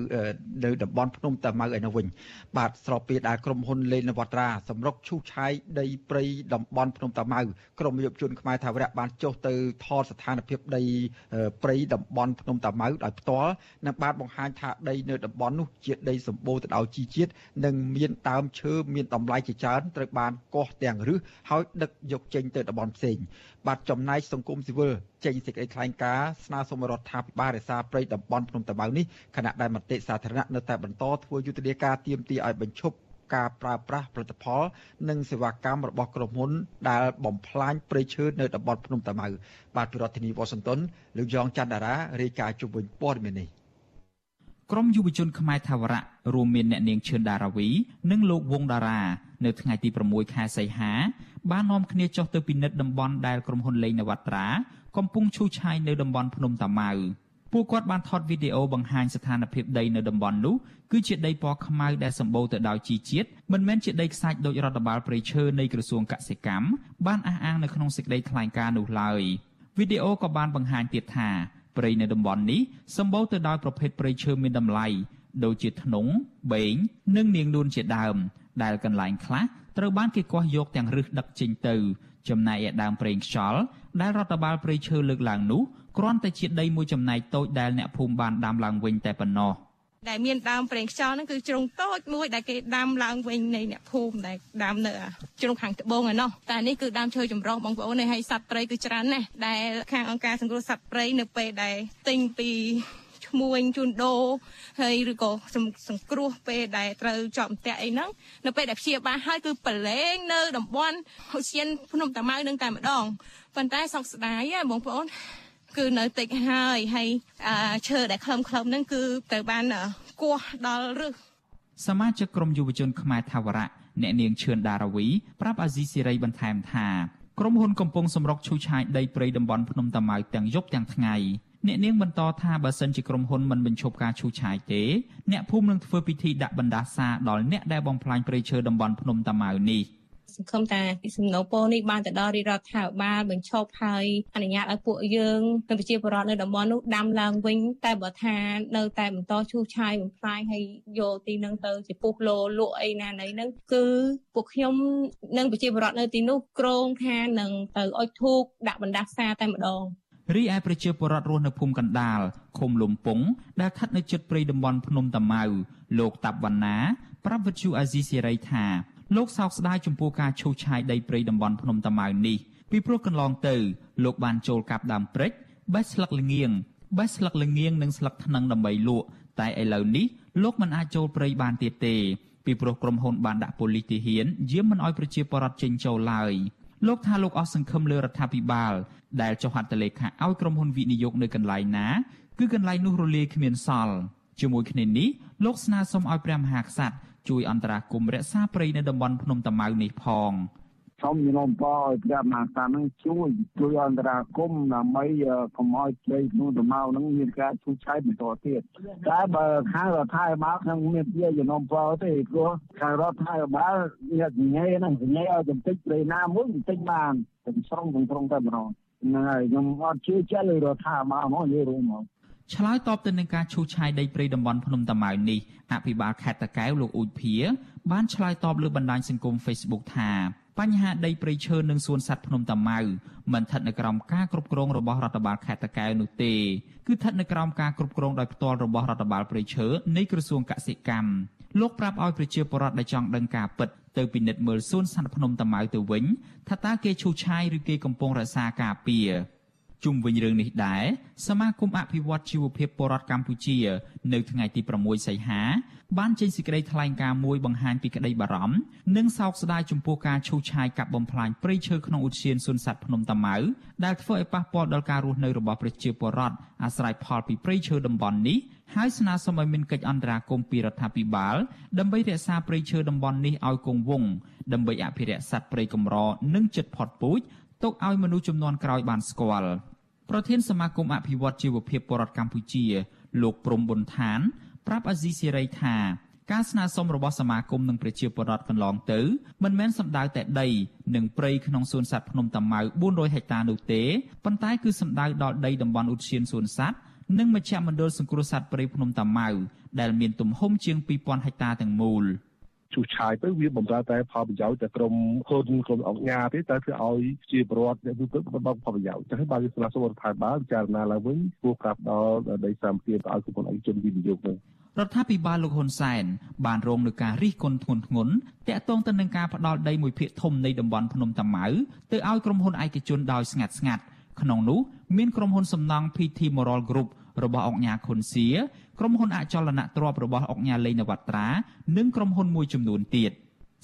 នៅតំបន់ភ្នំតាម៉ៅឯនោះវិញបាទស្របពេលដែលក្រុមហ៊ុនលេននវត្រាសម្រុកឈូសឆាយដីព្រៃតំបន់ភ្នំតាម៉ៅក្រមយុវជនខ្មែរថាវរៈបានចុះទៅថតស្ថានភាពដីព្រៃតំបន់ភ្នំតាម៉ៅដោយផ្ទាល់និងបានបង្ហាញថាដីនៅតំបន់នោះជាដីសម្បូរទៅដោយជីជាតិនិងមានដើមឈើមានតម្លៃជាច្រើនត្រូវបានកោះទាំងរឹសហើយដឹកយកចេញទៅតំបន់ផ្សេងបាទចំណែកសង្គមស៊ីវិលចេញសេចក្តីថ្លែងការណ៍ស្នើសុំរដ្ឋាភិបាលរក្សាព្រៃតំបន់ភ្នំតាម៉ៅនេះខណៈដែលមតិសាធារណៈនៅតែបន្តធ្វើយុទ្ធនាការទាមទារឲ្យបញ្ឈប់ការប្រើប្រាស់ផលិតផល និងសេវាកម្មរបស់ក្រុមហ៊ុនដែលបំផ្លាញព្រៃឈើនៅតំបន់ភ្នំតាម៉ៅបាទពីរដ្ឋធានីវ៉ាស៊ីនតោនលោកយ៉ងច័ន្ទដារារាយការណ៍ជុំវិញព័ត៌មាននេះ ក្រមយុវជនខ្មែរថាវរៈរួមមានអ្នកនាងឈឿនដារាវី និងលោកវងតារានៅថ្ងៃទី6ខែសីហា បាននាំគ្នាចុះទៅពិនិត្យតំបន់ដែលក្រុមហ៊ុនលេងនវត្រាកំពុងឈូសឆាយនៅតំបន់ភ្នំតាម៉ៅពួកគាត់បានថតវីដេអូបង្ហាញស្ថានភាពដីនៅតំបន់នោះគឺជាដីពណ៌ខ្មៅដែលសម្បូរទៅដោយជីជាតិមិនមែនជាដីខ្សាច់ដោយរដ្ឋបាលព្រៃឈើនៃក្រសួងកសិកម្មបានអះអាងនៅក្នុងសេចក្តីថ្លែងការណ៍នោះឡើយវីដេអូក៏បានបង្ហាញទៀតថា ព្រៃនៅតំបន់នេះសម្បូរទៅដោយប្រភេទព្រៃឈើមានតម្លៃដូចជាធ្នង់បេង និងនាងនួនជាដើម ដែលកន្លែងខ្លះត្រូវបានគេគាស់យកទាំងរឹសដឹកចេញទៅ ចំណែកឯដើមប្រេងខ្យល់ដែលរដ្ឋបាលព្រៃឈើលើកឡើងនោះគ្រាន់តែជាដីមួយចំណែកតូចដែលអ្នកភូមិបានដាំឡើងវិញតែប៉ុណ្ណោះ។ ដែលមានដើមប្រេងខ្យល់ហ្នឹងគឺជ្រុងតូចមួយដែលគេដាំឡើងវិញនៃអ្នកភូមិដែលដាំនៅជ្រុងខាងត្បូងឯណោះតែនេះគឺដើមឈើចម្រុះបងប្អូនហើយសត្វព្រៃគឺច្រើនណាស់ដែលខាងអង្គការសង្គ្រោះសត្វព្រៃនៅពេលដែលទិញពីឈ្មួញជួនដូរហើយឬក៏សង្គ្រោះពេលដែលត្រូវជាប់អន្ទាក់អីហ្នឹងនៅពេលដែលព្យាបាលហើយគឺប្រឡែងនៅតំបន់ហុសៀនភ្នំតាម៉ៅនឹងតែម្ដងប៉ុន្តែសោកស្ដាយបងប្អូន គឺនៅតិចហើយហើយឈើដែលខ្លឹមខ្លឹមហ្នឹងគឺទៅបានគោះដល់រឹសសមាជិកក្រុមយុវជនខ្មែរថាវរៈអ្នកនាងឈឿនដារាវីប្រាប់អាស៊ីសេរីបន្ថែមថាក្រុមហ៊ុនកំពុងសម្រុកឈូសឆាយដីព្រៃតំបន់ភ្នំតាម៉ៅទាំងយប់ទាំងថ្ងៃអ្នកនាងបន្តថាបើសិនជាក្រុមហ៊ុនមិនបញ្ឈប់ការឈូសឆាយទេអ្នកភូមិនឹងធ្វើពិធីដាក់បណ្ដាសាដល់អ្នកដែលបំផ្លាញព្រៃឈើតំបន់ភ្នំតាម៉ៅនេះ។ សង្ឃឹមថាសំណូពោនេះបានទៅដល់រាជរដ្ឋាភិបាលបញ្ឈប់ហើយអនុញ្ញាតឲ្យពួកយើងនិងប្រជាពលរដ្ឋនៅតំបន់នោះដាំឡើងវិញតែបើថានៅតែបន្តឈូសឆាយបំផ្លាញហើយយកទីនឹងទៅជាពុះលោលក់អីណាណីហ្នឹងគឺពួកខ្ញុំនិងប្រជាពលរដ្ឋនៅទីនោះក្រងថានឹងទៅអុជធូបដាក់បណ្ដាសាតែម្ដងរីឯប្រជាពលរដ្ឋរស់នៅភូមិកណ្ដាលឃុំលំពងដែលស្ថិតនៅជិតព្រៃតំបន់ភ្នំតាម៉ៅលោកតាប់វណ្ណាប្រាប់វិទ្យុអាស៊ីសេរីថា លោកសោកស្ដាយចំពោះការឈូសឆាយដីព្រៃតំបន់ភ្នំតាម៉ៅនេះពីព្រោះកន្លងទៅលោកបានចូលកាប់ដើមព្រេចបេះស្លឹកល្ងៀងបេះស្លឹកល្ងៀងនិងស្លឹកថ្នឹងដើម្បីលក់តែឥឡូវនេះលោកមិនអាចចូលព្រៃបានទៀតទេពីព្រោះក្រុមហ៊ុនបានដាក់ប៉ូលីសទាហានយាមមិនអោយប្រជាពលរដ្ឋចេញចូលឡើយលោកថាលោកអស់សង្ឃឹមលើរដ្ឋាភិបាលដែលចុះហត្ថលេខាឲ្យក្រុមហ៊ុនវិនិយោគនៅកន្លែងណាគឺកន្លែងនោះរលាយគ្មានសល់ជាមួយគ្នានេះលោកស្នើសុំឲ្យព្រះមហាក្សត្រ ជួយអន្តរាគមន៍រក្សាព្រៃនៅតំបន់ភ្នំតាម៉ៅនេះផងសូមញោមបឲ្យព្រះមហាក្សត្រនឹងជួយជួយអន្តរាគមន៍ដើម្បីកុំឲ្យព្រៃភ្នំតាម៉ៅនឹងមានការឈូសឆាយបន្តទៀតតែបើខាងរដ្ឋាភិបាលខ្ញុំមានជាញោមបទេព្រោះខាងរដ្ឋាភិបាលអ្នកញ៉ៃហ្នឹងញ៉ៃឲ្យចំតិចព្រៃណាមួយបន្តិចបានទាំងស្រុងទាំងត្រង់តែម្ដងហ្នឹងហើយខ្ញុំអត់ជឿចិត្តលើរដ្ឋាភិបាលហ្មងនិយាយរួមហ្មង ឆ្លើយតបទៅនឹងការឈូសឆាយដីព្រៃតំបន់ភ្នំតាម៉ៅនេះអភិបាលខេត្តតាកែវលោកអ៊ូចភៀបានឆ្លើយតបលើបណ្ដាញសង្គម Facebook ថាបញ្ហាដីព្រៃឈើនិងសួនសត្វភ្នំតាម៉ៅមិនស្ថិតនៅក្រោមការគ្រប់គ្រងរបស់រដ្ឋបាលខេត្តតាកែវនោះទេគឺស្ថិតនៅក្រោមការគ្រប់គ្រងដោយផ្ទាល់របស់រដ្ឋបាលព្រៃឈើនៃក្រសួងកសិកម្មលោកប្រាប់ឲ្យប្រជាពលរដ្ឋដែលចង់ដឹងការពិតទៅពិនិត្យមើលសួនសត្វភ្នំតាម៉ៅទៅវិញថាតើគេឈូសឆាយឬគេកំពុងរក្សាការពារ ជុំវិញរឿងនេះដែរសមាគមអភិវឌ្ឍជីវភាពពលរដ្ឋកម្ពុជា នៅថ្ងៃទី6សីហាបានចេញសេចក្តីថ្លែងការណ៍មួយបង្ហាញពីក្តីបារម្ភនិងសោកស្ដាយចំពោះការឈូសឆាយកាប់បំផ្លាញព្រៃឈើក្នុងឧទ្យានសួនសត្វភ្នំតាម៉ៅដែលធ្វើឲ្យប៉ះពាល់ដល់ការរស់នៅរបស់ប្រជាពលរដ្ឋអាស្រ័យផលពីព្រៃឈើតំបន់នេះហើយស្នើសុំឲ្យមានកិច្ចអន្តរាគមន៍ពីរដ្ឋាភិបាលដើម្បីរក្សាព្រៃឈើតំបន់នេះឲ្យគង់វង្សដើម្បីអភិរក្សសត្វព្រៃកម្រនិងជិតផុតពូជ ទុកឲ្យមនុស្សចំនួនក្រោយបានស្គាល់ប្រធានសមាគមអភិវឌ្ឍជីវភាពបរដ្ឋកម្ពុជា លោកព្រំប៊ុនឋាន ប្រាប់អាស៊ីសេរីថាការស្នើសុំរបស់សមាគមនិងប្រជាពលរដ្ឋកន្លងទៅមិនមែនសំដៅតែដី និងព្រៃក្នុងសួនសត្វភ្នំតាម៉ៅ400ហិកតានោះទេប៉ុន្តែគឺសំដៅដល់ដីតំបន់ឧទ្យានសួនសត្វនិងមជ្ឈមណ្ឌលសង្គ្រោះសត្វព្រៃភ្នំតាម៉ៅដែលមានទំហំជាង2000ហិកតាទាំងមូល។ ឈូសឆាយទៅវាបំរើតែផលប្រយោជន៍តែក្រុមហ៊ុនក្រុមអង្គការទេតែធ្វើឲ្យជាប្រវត្តិអ្នកវិពន្ធបន្តផលប្រយោជន៍ចឹងហើយបើវាស្នើសុំរដ្ឋាភិបាលពិចារណាឡើងវិញគួរប្រាប់ដល់ដីសម្ភារទៅឲ្យក្រុមហ៊ុនឯកជនវិនិយោគនឹងរដ្ឋាភិបាលលោកហ៊ុនសែនបានរងនឹងការរិះគន់ធ្ងន់ធ្ងរតាក់ទងទៅនឹងការផ្ដាល់ដីមួយភាគធំនៃតំបន់ភ្នំតាម៉ៅទៅឲ្យក្រុមហ៊ុនឯកជនដោយស្ងាត់ស្ងាត់ក្នុងនោះមានក្រុមហ៊ុនសំណង់ PT Moral Group របស់អង្គញាខុនសៀ ក្រុមហ៊ុនអចលនទ្រព្យរបស់អង្គការលេងនវត្រានិងក្រុមហ៊ុនមួយចំនួនទៀត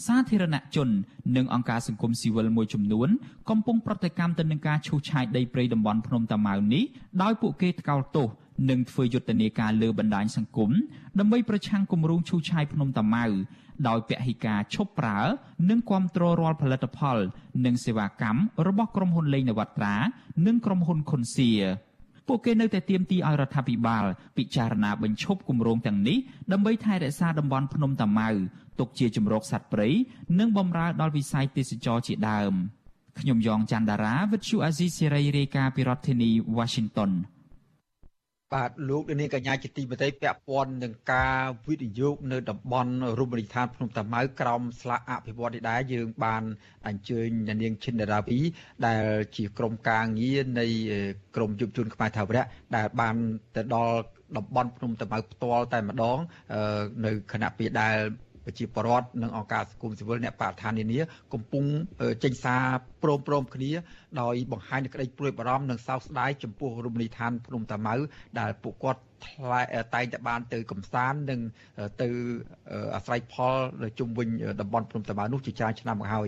សាធារណជននិងអង្គការសង្គមស៊ីវិលមួយចំនួនកំពុងប្រតិកម្មទៅនឹងការឈូសឆាយដីព្រៃតំបន់ភ្នំតាម៉ៅនេះដោយពួកគេថ្កោលទោសនិងធ្វើយុទ្ធនាការលើបណ្ដាញសង្គមដើម្បីប្រឆាំងគម្រោងឈូសឆាយភ្នំតាម៉ៅដោយពហិការឈប់ប្រើ និងគ្រប់គ្រងរាល់ផលិតផល និងសេវាកម្មរបស់ក្រុមហ៊ុនលេងនវត្រា និងក្រុមហ៊ុនខុនសៀ ពួកគេនៅតែទាមទារឲ្យរដ្ឋាភិបាលពិចារណាបញ្ឈប់គម្រោងទាំងនេះដើម្បីថែរក្សាតំបន់ភ្នំតាម៉ៅទុកជាជំរកសត្វព្រៃនិងបម្រើដល់វិស័យទេសចរជាដើមខ្ញុំយ៉ងច័ន្ទដារាវិទ្យុអាស៊ីសេរីរាយការណ៍ពីរដ្ឋធានី Washington បាទលោកនាងកញ្ញាជាទីមេត្រីពាក់ព័ន្ធនឹងការវិនិយោគនៅតំបន់រមណីយដ្ឋានភ្នំតាម៉ៅក្រោមស្លាកអភិវឌ្ឍនេះដែរយើងបានអញ្ជើញនាងឈិនដាវីដែលជាក្រុមការងារនៃក្រមយុវជនខ្មែរថាវរៈដែលបានទៅដល់តំបន់ភ្នំតាម៉ៅផ្ទាល់តែម្ដងនៅគណៈពេលដែល ប្រជាពលរដ្ឋនិងអង្គការសង្គមស៊ីវិលអ្នកបរិស្ថាននានាកំពុងចេញសារព្រមព្រមគ្នាដោយបង្ហាញនូវក្តីព្រួយបារម្ភនិងសោកស្ដាយចំពោះរមណីយដ្ឋានភ្នំតាម៉ៅដែលពួកគាត់ថ្លែតែងតែបានទៅកំសាន្តនិងទៅអាស្រ័យផលជុំវិញតំបន់ភ្នំតាម៉ៅនោះជាច្រើនឆ្នាំមកហើយ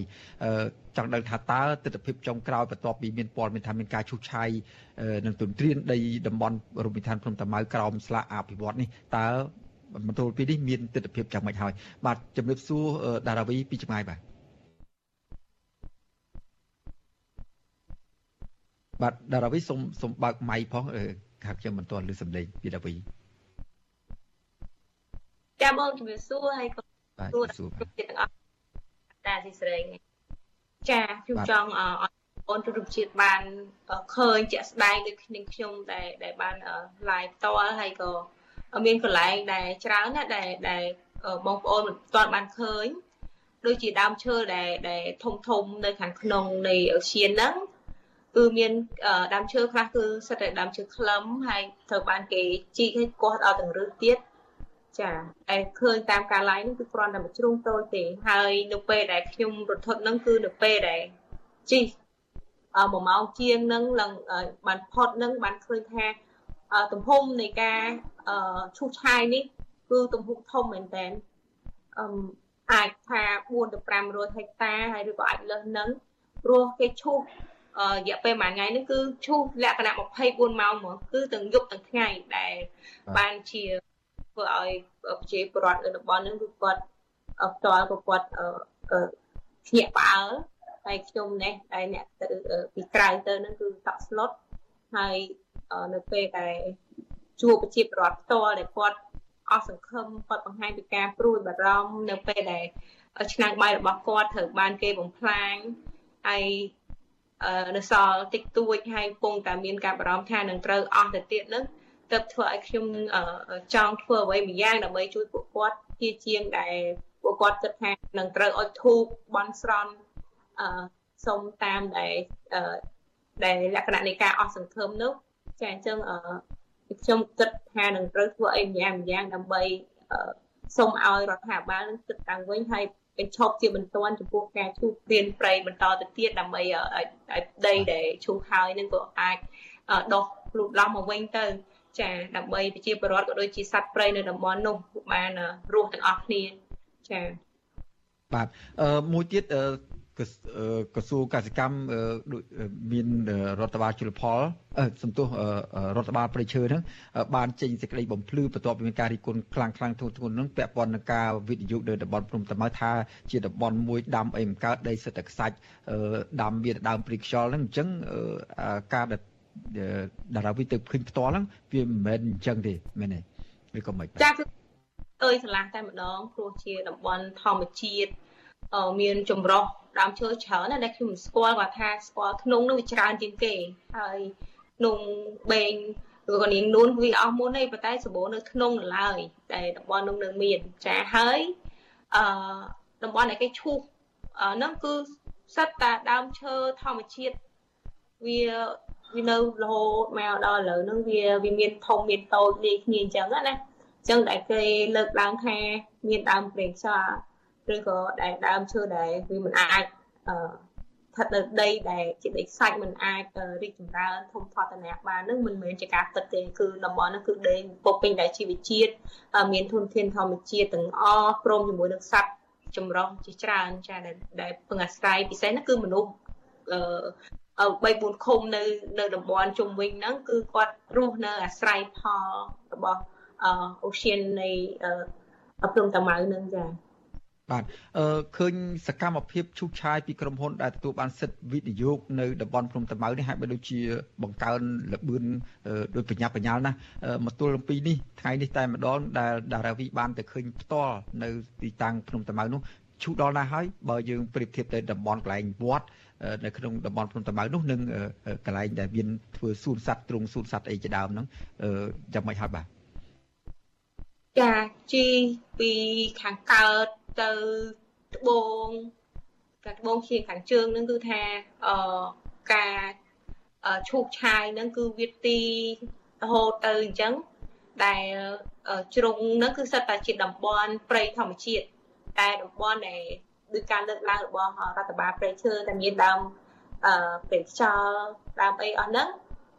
ចង់ដឹងថាតើទស្សនវិជ្ជាចុងក្រោយបន្ទាប់ពីមានព័ត៌មានថាមានការឈូសឆាយនិងទន្ទ្រានដីតំបន់រមណីយដ្ឋានភ្នំតាម៉ៅក្រោមស្លាកអភិវឌ្ឍនេះតើ មណ្ឌលពីនេះមានទស្សនវិជ្ជាយ៉ាងម៉េចហើយបាទជំរាបសួរដារាវីពីចម្ងាយបាទបាទដារាវីសូមសូមបើកម៉ៃផងខាត់ខ្ញុំមិនទាន់ឮសំឡេងពីដារាវីចាបងជំរាបសួរហើយក៏សួរគ្រប់ជាតិទាំងអស់តាស៊ីស្រីចាខ្ញុំចង់ឲ្យបងទូរទស្សន៍ជាតិបានឃើញជាក់ស្ដែងដូចគ្នាខ្ញុំដែលដែលបាន live ផ្ទាល់ហើយក៏ មានកន្លែងដែលច្រើនណាស់ដែលដែលបងប្អូនមិនទាន់បានឃើញដូចជាដើមឈើដែលដែលធំធំនៅខាងក្នុងនៃអូសៀនហ្នឹងគឺមានដើមឈើខ្លះគឺសិតតែដើមឈើខ្លឹមហើយត្រូវបានគេជីកឲ្យគាស់ដល់ទាំងរឹសទៀតចាតែឃើញតាមការ live ហ្នឹងគឺគ្រាន់តែមួយជ្រុងតូចទេហើយនៅពេលដែលខ្ញុំរត់ធត់ហ្នឹងគឺនៅពេលដែលជីក1ម៉ោងជាងហ្នឹងឡើងបានផុតហ្នឹងបានឃើញថា ទំហំនៃការឈូសឆាយនេះគឺទំហំធំមែនតើអឺអាចថា4ទៅ500ហិកតាហើយឬក៏អាចលើសនឹងព្រោះគេឈូសរយៈពេលមួយថ្ងៃនេះគឺឈូសលក្ខណៈ24ម៉ោងហ្មងគឺទាំងយប់ទាំងថ្ងៃដែលបានជាធ្វើឲ្យប្រជាពលរដ្ឋនៅតំបន់ហ្នឹងគឺគាត់ផ្ទាល់ក៏គាត់ភ្ញាក់ផ្អើលហើយខ្ញុំនេះដែលអ្នកទៅពីក្រៅទៅហ្នឹងគឺតក់ស្លុតហើយ នៅពេលដែលជួបប្រជាពលរដ្ឋផ្ទាល់ដែលគាត់អស់សង្ឃឹមគាត់បង្ហាញពីការព្រួយបារម្ភនៅពេលដែលឆ្នាំងបាយរបស់គាត់ត្រូវបានគេបំផ្លាញហើយនៅសល់តិចតួចហើយពងតែមានការបារម្ភថានឹងត្រូវអស់ទៅទៀតនឹងទើបធ្វើឲ្យខ្ញុំចង់ធ្វើអ្វីម្យ៉ាងដើម្បីជួយពួកគាត់ជាជាងដែលពួកគាត់គិតថានឹងត្រូវអុជធូបបន់ស្រន់អឺសុំតាមដែលដែលលក្ខណៈនៃការអស់សង្ឃឹមនោះ ចាអញ្ចឹងអឺខ្ញុំគិតថានឹងត្រូវធ្វើអីម្យ៉ាងម្យ៉ាងដើម្បីសូមឲ្យរដ្ឋាភិបាលនឹងគិតតាំងវិញហើយបញ្ឈប់ជាបន្ទាន់ចំពោះការឈូសព្រានព្រៃបន្តទៅទៀតដើម្បីឲ្យដីដែលឈូសហើយនឹងក៏អាចដុះលូតលាស់មកវិញទៅចាដើម្បីប្រជាពលរដ្ឋក៏ដូចជាសត្វព្រៃនៅតំបន់នោះបានរស់ទាំងអស់គ្នាចាបាទអឺមួយទៀត ក្រសួងកសិកម្មមានរដ្ឋបាលជលផលសំទោសរដ្ឋបាលប្រៃឈើហ្នឹងបានចេញសេចក្តីបំភ្លឺបន្ទាប់ពីមានការរិះគន់ខ្លាំងខ្លាំងធ្ងន់ធ្ងរហ្នឹងពាក់ព័ន្ធនឹងការវិនិយោគនៅតំបន់ព្រំតាម៉ៅថាជាតំបន់មួយដាំអីមិនកើតដីសិទ្ធិខ្សាច់ដាំមានដើមព្រីខ្យល់ហ្នឹងអញ្ចឹងការដែលតារាវិទៅឃើញផ្ទាល់ហ្នឹងវាមិនមែនអញ្ចឹងទេមែនទេឬក៏មិនចាអើយឆ្លាស់តែម្ដងព្រោះជាតំបន់ធម្មជាតិ មានចម្រុះដើមឈើច្រើនណាស់ដែលខ្ញុំមិនស្គាល់គាត់ថាស្គាល់ធ្នង់នោះវាច្រើនជាងគេហើយធ្នង់បេងឬក៏នាងនួនវាអស់មុនទេប៉ុន្តែសម្បូរនៅធ្នង់នៅឡើយតែតំបន់នោះនៅមានចាហើយអឺតំបន់ដែលគេឈូសហ្នឹងគឺសិតតាដើមឈើធម្មជាតិវាវានៅរហូតមកដល់ឥឡូវហ្នឹងវាវាមានធំមានតូចលាយគ្នាអញ្ចឹងណាអញ្ចឹងដែលគេលើកឡើងថាមានដើមព្រេងខ្យល់ ឬក៏ដែលដើមឈើដែលវាមិនអាចអឺស្ថិតនៅដីដែលជាដីខ្សាច់មិនអាចរីកចម្រើនធំធាត់តំណាក់បាននឹងមិនមែនជាការពិតទេគឺតំបន់នោះគឺដីពុកពេញដោយជីវជាតិមានធនធានធម្មជាតិទាំងអស់ព្រមជាមួយនឹងសត្វចម្រុះជាច្រើនចាដែលពឹងអាស្រ័យពិសេសនោះគឺមនុស្សអឺ3 4ឃុំនៅនៅតំបន់ជុំវិញហ្នឹងគឺគាត់រស់នៅអាស្រ័យផលរបស់អូសៀននៃព្រំតាម៉ៅហ្នឹងចា បាទអឺឃើញសកម្មភាពឈូសឆាយពីក្រុមហ៊ុនដែលទទួលបានសិទ្ធិវិនិយោគនៅតំបន់ភ្នំតាម៉ៅនេះហាក់បីដូចជាបង្កើនលបឿនដោយបញ្ញាបញ្ញាលណាស់មកទល់នឹងពីនេះថ្ងៃនេះតែម្ដងដែលដារាវីបានទៅឃើញផ្ទាល់នៅទីតាំងភ្នំតាម៉ៅនោះឈូសដល់ណាស់ហើយបើយើងប្រៀបធៀបទៅតំបន់កន្លែងវត្តនៅក្នុងតំបន់ភ្នំតាម៉ៅនោះនិងកន្លែងដែលមានធ្វើសួនសត្វទ្រង់សួនសត្វអីជាដើមហ្នឹងយ៉ាងម៉េចហើយបាទចាជីពីខាងកើត ទៅត្បូងកាត្បូងជាខាងជើងហ្នឹងគឺថាអឺការឈូកឆាយហ្នឹងគឺវាទីរហូតទៅអញ្ចឹងដែលជ្រុងហ្នឹងគឺសិតតែជាតំបន់ព្រៃធម្មជាតិតែតំបន់ដែលដោយការលើកឡើងរបស់រដ្ឋបាលព្រៃឈើតែមានដើមអឺព្រៃខ្យល់ដើមអីអស់ហ្នឹង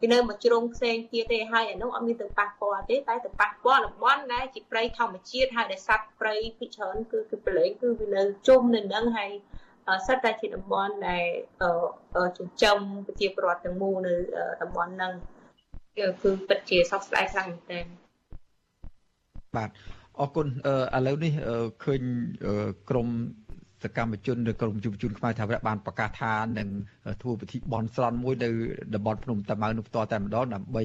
ពីនៅមួយជ្រុងផ្សេងទៀតទេហើយអានោះអត់មានទៅប៉ះពាល់ទេតែទៅប៉ះពាល់តំបន់ដែលជាព្រៃធម្មជាតិហើយដែលសត្វព្រៃពីច្រើនគឺគឺប្រឡែងគឺវានៅជុំនៅនឹងហើយសិតតែជាតំបន់ដែលចិញ្ចឹមប្រជាពលរដ្ឋទាំងមូលនៅតំបន់ហ្នឹងគឺពិតជាសោកស្ដាយខ្លាំងមែនទែនបាទអរគុណឥឡូវនេះឃើញក្រម សកម្មជននៅក្រមយុវជនខ្មែរថាវរៈបានប្រកាសថានឹងធ្វើពិធីបន់ស្រន់មួយនៅតំបន់ភ្នំតាម៉ៅនោះផ្ទាល់តែម្ដងដើម្បី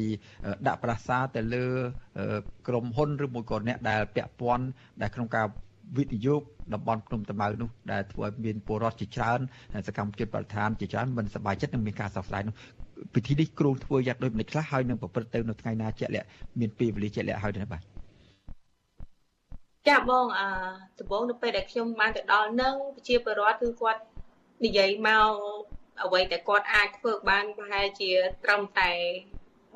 ដាក់ប្រាសាទៅលើក្រមហ៊ុនឬមួយក៏អ្នកដែលពាក់ព័ន្ធដែលក្នុងការវិនិយោគតំបន់ភ្នំតាម៉ៅនោះដែលធ្វើឲ្យមានពលរដ្ឋជាច្រើនសកម្មជនបរិស្ថានជាច្រើនមិនសប្បាយចិត្តនឹងមានការសោកស្ដាយនោះពិធីនេះគ្រូធ្វើយ៉ាងដូចម្តេចខ្លះហើយនឹងប្រព្រឹត្តទៅនៅថ្ងៃណាជាក់លាក់មានពេលវេលាជាក់លាក់ហើយទេបាទ ចាបងអឺដំបូងនៅពេលដែលខ្ញុំបានទៅដល់នឹងប្រជាពលរដ្ឋគឺគាត់និយាយមកអ្វីដែលគាត់អាចធ្វើបានប្រហែលជាត្រឹមតែ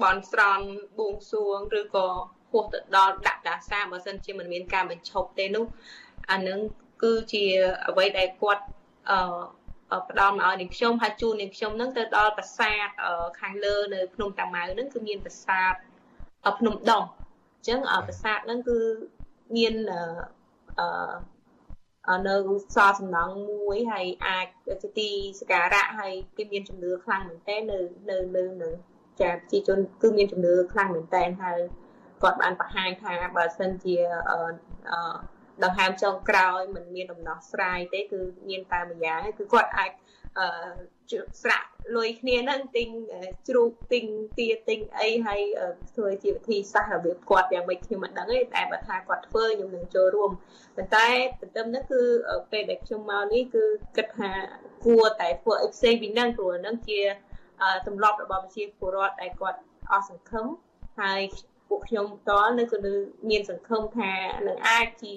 បន់ស្រន់បួងសួងឬក៏ហួសទៅដល់ដាក់ដាសាបើសិនជាមិនមានការបញ្ឈប់ទេនោះអានឹងគឺជាអ្វីដែលគាត់អឺផ្ដល់មកឲ្យនាងខ្ញុំហើយជួននាងខ្ញុំនឹងទៅដល់ប្រាសាទខាងលើនៅភ្នំតាម៉ៅនឹងគឺមានប្រាសាទភ្នំដងអញ្ចឹងប្រាសាទនឹងគឺ មានអឺនៅសល់សំណង់មួយហើយអាចជាទីសក្ការៈហើយគេមានជំនឿខ្លាំងមែនទែននៅនៅនៅនៅចាប្រជាជនគឺមានជំនឿខ្លាំងមែនទែនហើយគាត់បានបង្ហាញថាបើសិនជាអឺដង្ហើមចុងក្រោយมันមានដំណោះស្រាយទេគឺមានតែម្យ៉ាងគឺគាត់អាចអឺស្រាក់ លុយគ្នាហ្នឹងទិញជ្រូកទិញទាទិញអីហើយធ្វើជាវិធីសាស្ត្ររបៀបគាត់យ៉ាងម៉េចខ្ញុំមិនដឹងទេតែបើថាគាត់ធ្វើខ្ញុំនឹងចូលរួមប៉ុន្តែទន្ទឹមនេះគឺពេលដែលខ្ញុំមកនេះគឺគិតថាគួរតែធ្វើអីផ្សេងពីហ្នឹងព្រោះហ្នឹងជាទម្លាប់របស់ប្រជាពលរដ្ឋដែលគាត់អស់សង្ឃឹមហើយពួកខ្ញុំតលនៅគឺមានសង្ឃឹមថានឹងអាចជា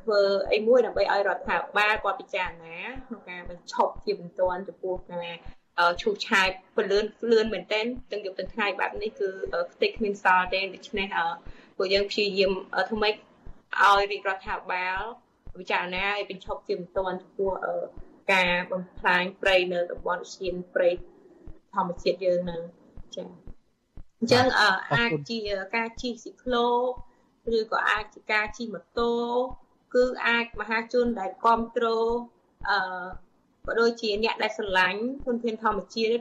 ធ្វើអីមួយដើម្បីឲ្យរដ្ឋាភិបាលគាត់ពិចារណាក្នុងការបញ្ឈប់ជាបន្ទាន់ចំពោះការឈូសឆាយពលឿនលឿនមែនទែនទាំងយប់ទាំងថ្ងៃបែបនេះគឺខ្ទេចគ្មានសល់ទេដូច្នេះពួកយើងព្យាយាមធ្វើម៉េចឲ្យរាជរដ្ឋាភិបាលពិចារណាឲ្យបញ្ឈប់ជាបន្ទាន់ចំពោះការបំផ្លាញព្រៃនៅតំបន់សៀនព្រៃធម្មជាតិយើងនឹងចា៎អញ្ចឹងអាចជាការជិះស៊ីក្លូ ឬក៏អាចជាការជិះម៉ូតូគឺអាចមហាជនដែលគ្រប់គ្រងអឺក៏ដូចជាអ្នកដែលស្រឡាញ់ធនធានធម្មជាតិ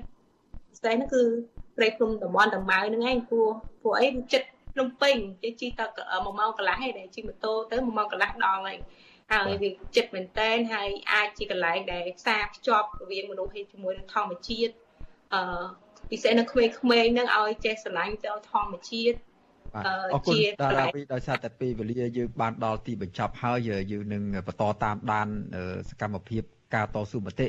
ស្ទេហ្នឹងគឺព្រៃភ្នំតំបន់តម៉ៅហ្នឹងឯងព្រោះព្រោះអីចិត្តភ្នំពេញជិះជិះត1ម៉ោងកន្លះឯងដែលជិះម៉ូតូទៅ1ម៉ោងកន្លះដល់ហើយហើយវាចិត្តមែនតែនហើយអាចជាកន្លែងដែលផ្សារភ្ជាប់រវាងមនុស្សជាមួយនឹងធម្មជាតិអឺពិសេសនៅក្មេងៗហ្នឹងឲ្យចេះស្រឡាញ់ទៅធម្មជាតិ អរគុណតារាវីដោយសារតែពេលវេលាយើងបានដល់ទីបញ្ចប់ហើយយើងនឹងបន្តតាមដានសកម្មភាពការតស៊ូមតិ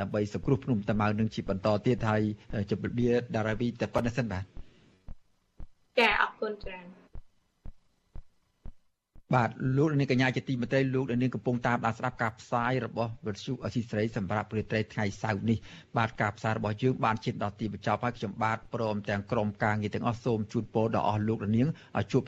ដើម្បីសង្គ្រោះភ្នំតាម៉ៅនឹងជាបន្តទៀតហើយជម្រាបលាតារាវីតែប៉ុណ្្នេះសិនបាទចាអរគុណច្រើន បាទលោកនាងកញ្ញាជាទីមេត្រីលោកនាងកំពុងតាមដានស្ដាប់ការផ្សាយរបស់វិទ្យុអសីស្រីសម្រាប់ព្រឹត្តិថ្ងៃសៅរ៍នេះបាទការផ្សាយរបស់យើងបានជិតដល់ទីបញ្ចប់ហើយខ្ញុំបាទព្រមទាំងក្រុមការងារទាំងអស់សូមជូនពរដល់អស់លោកនាងឲ្យជួប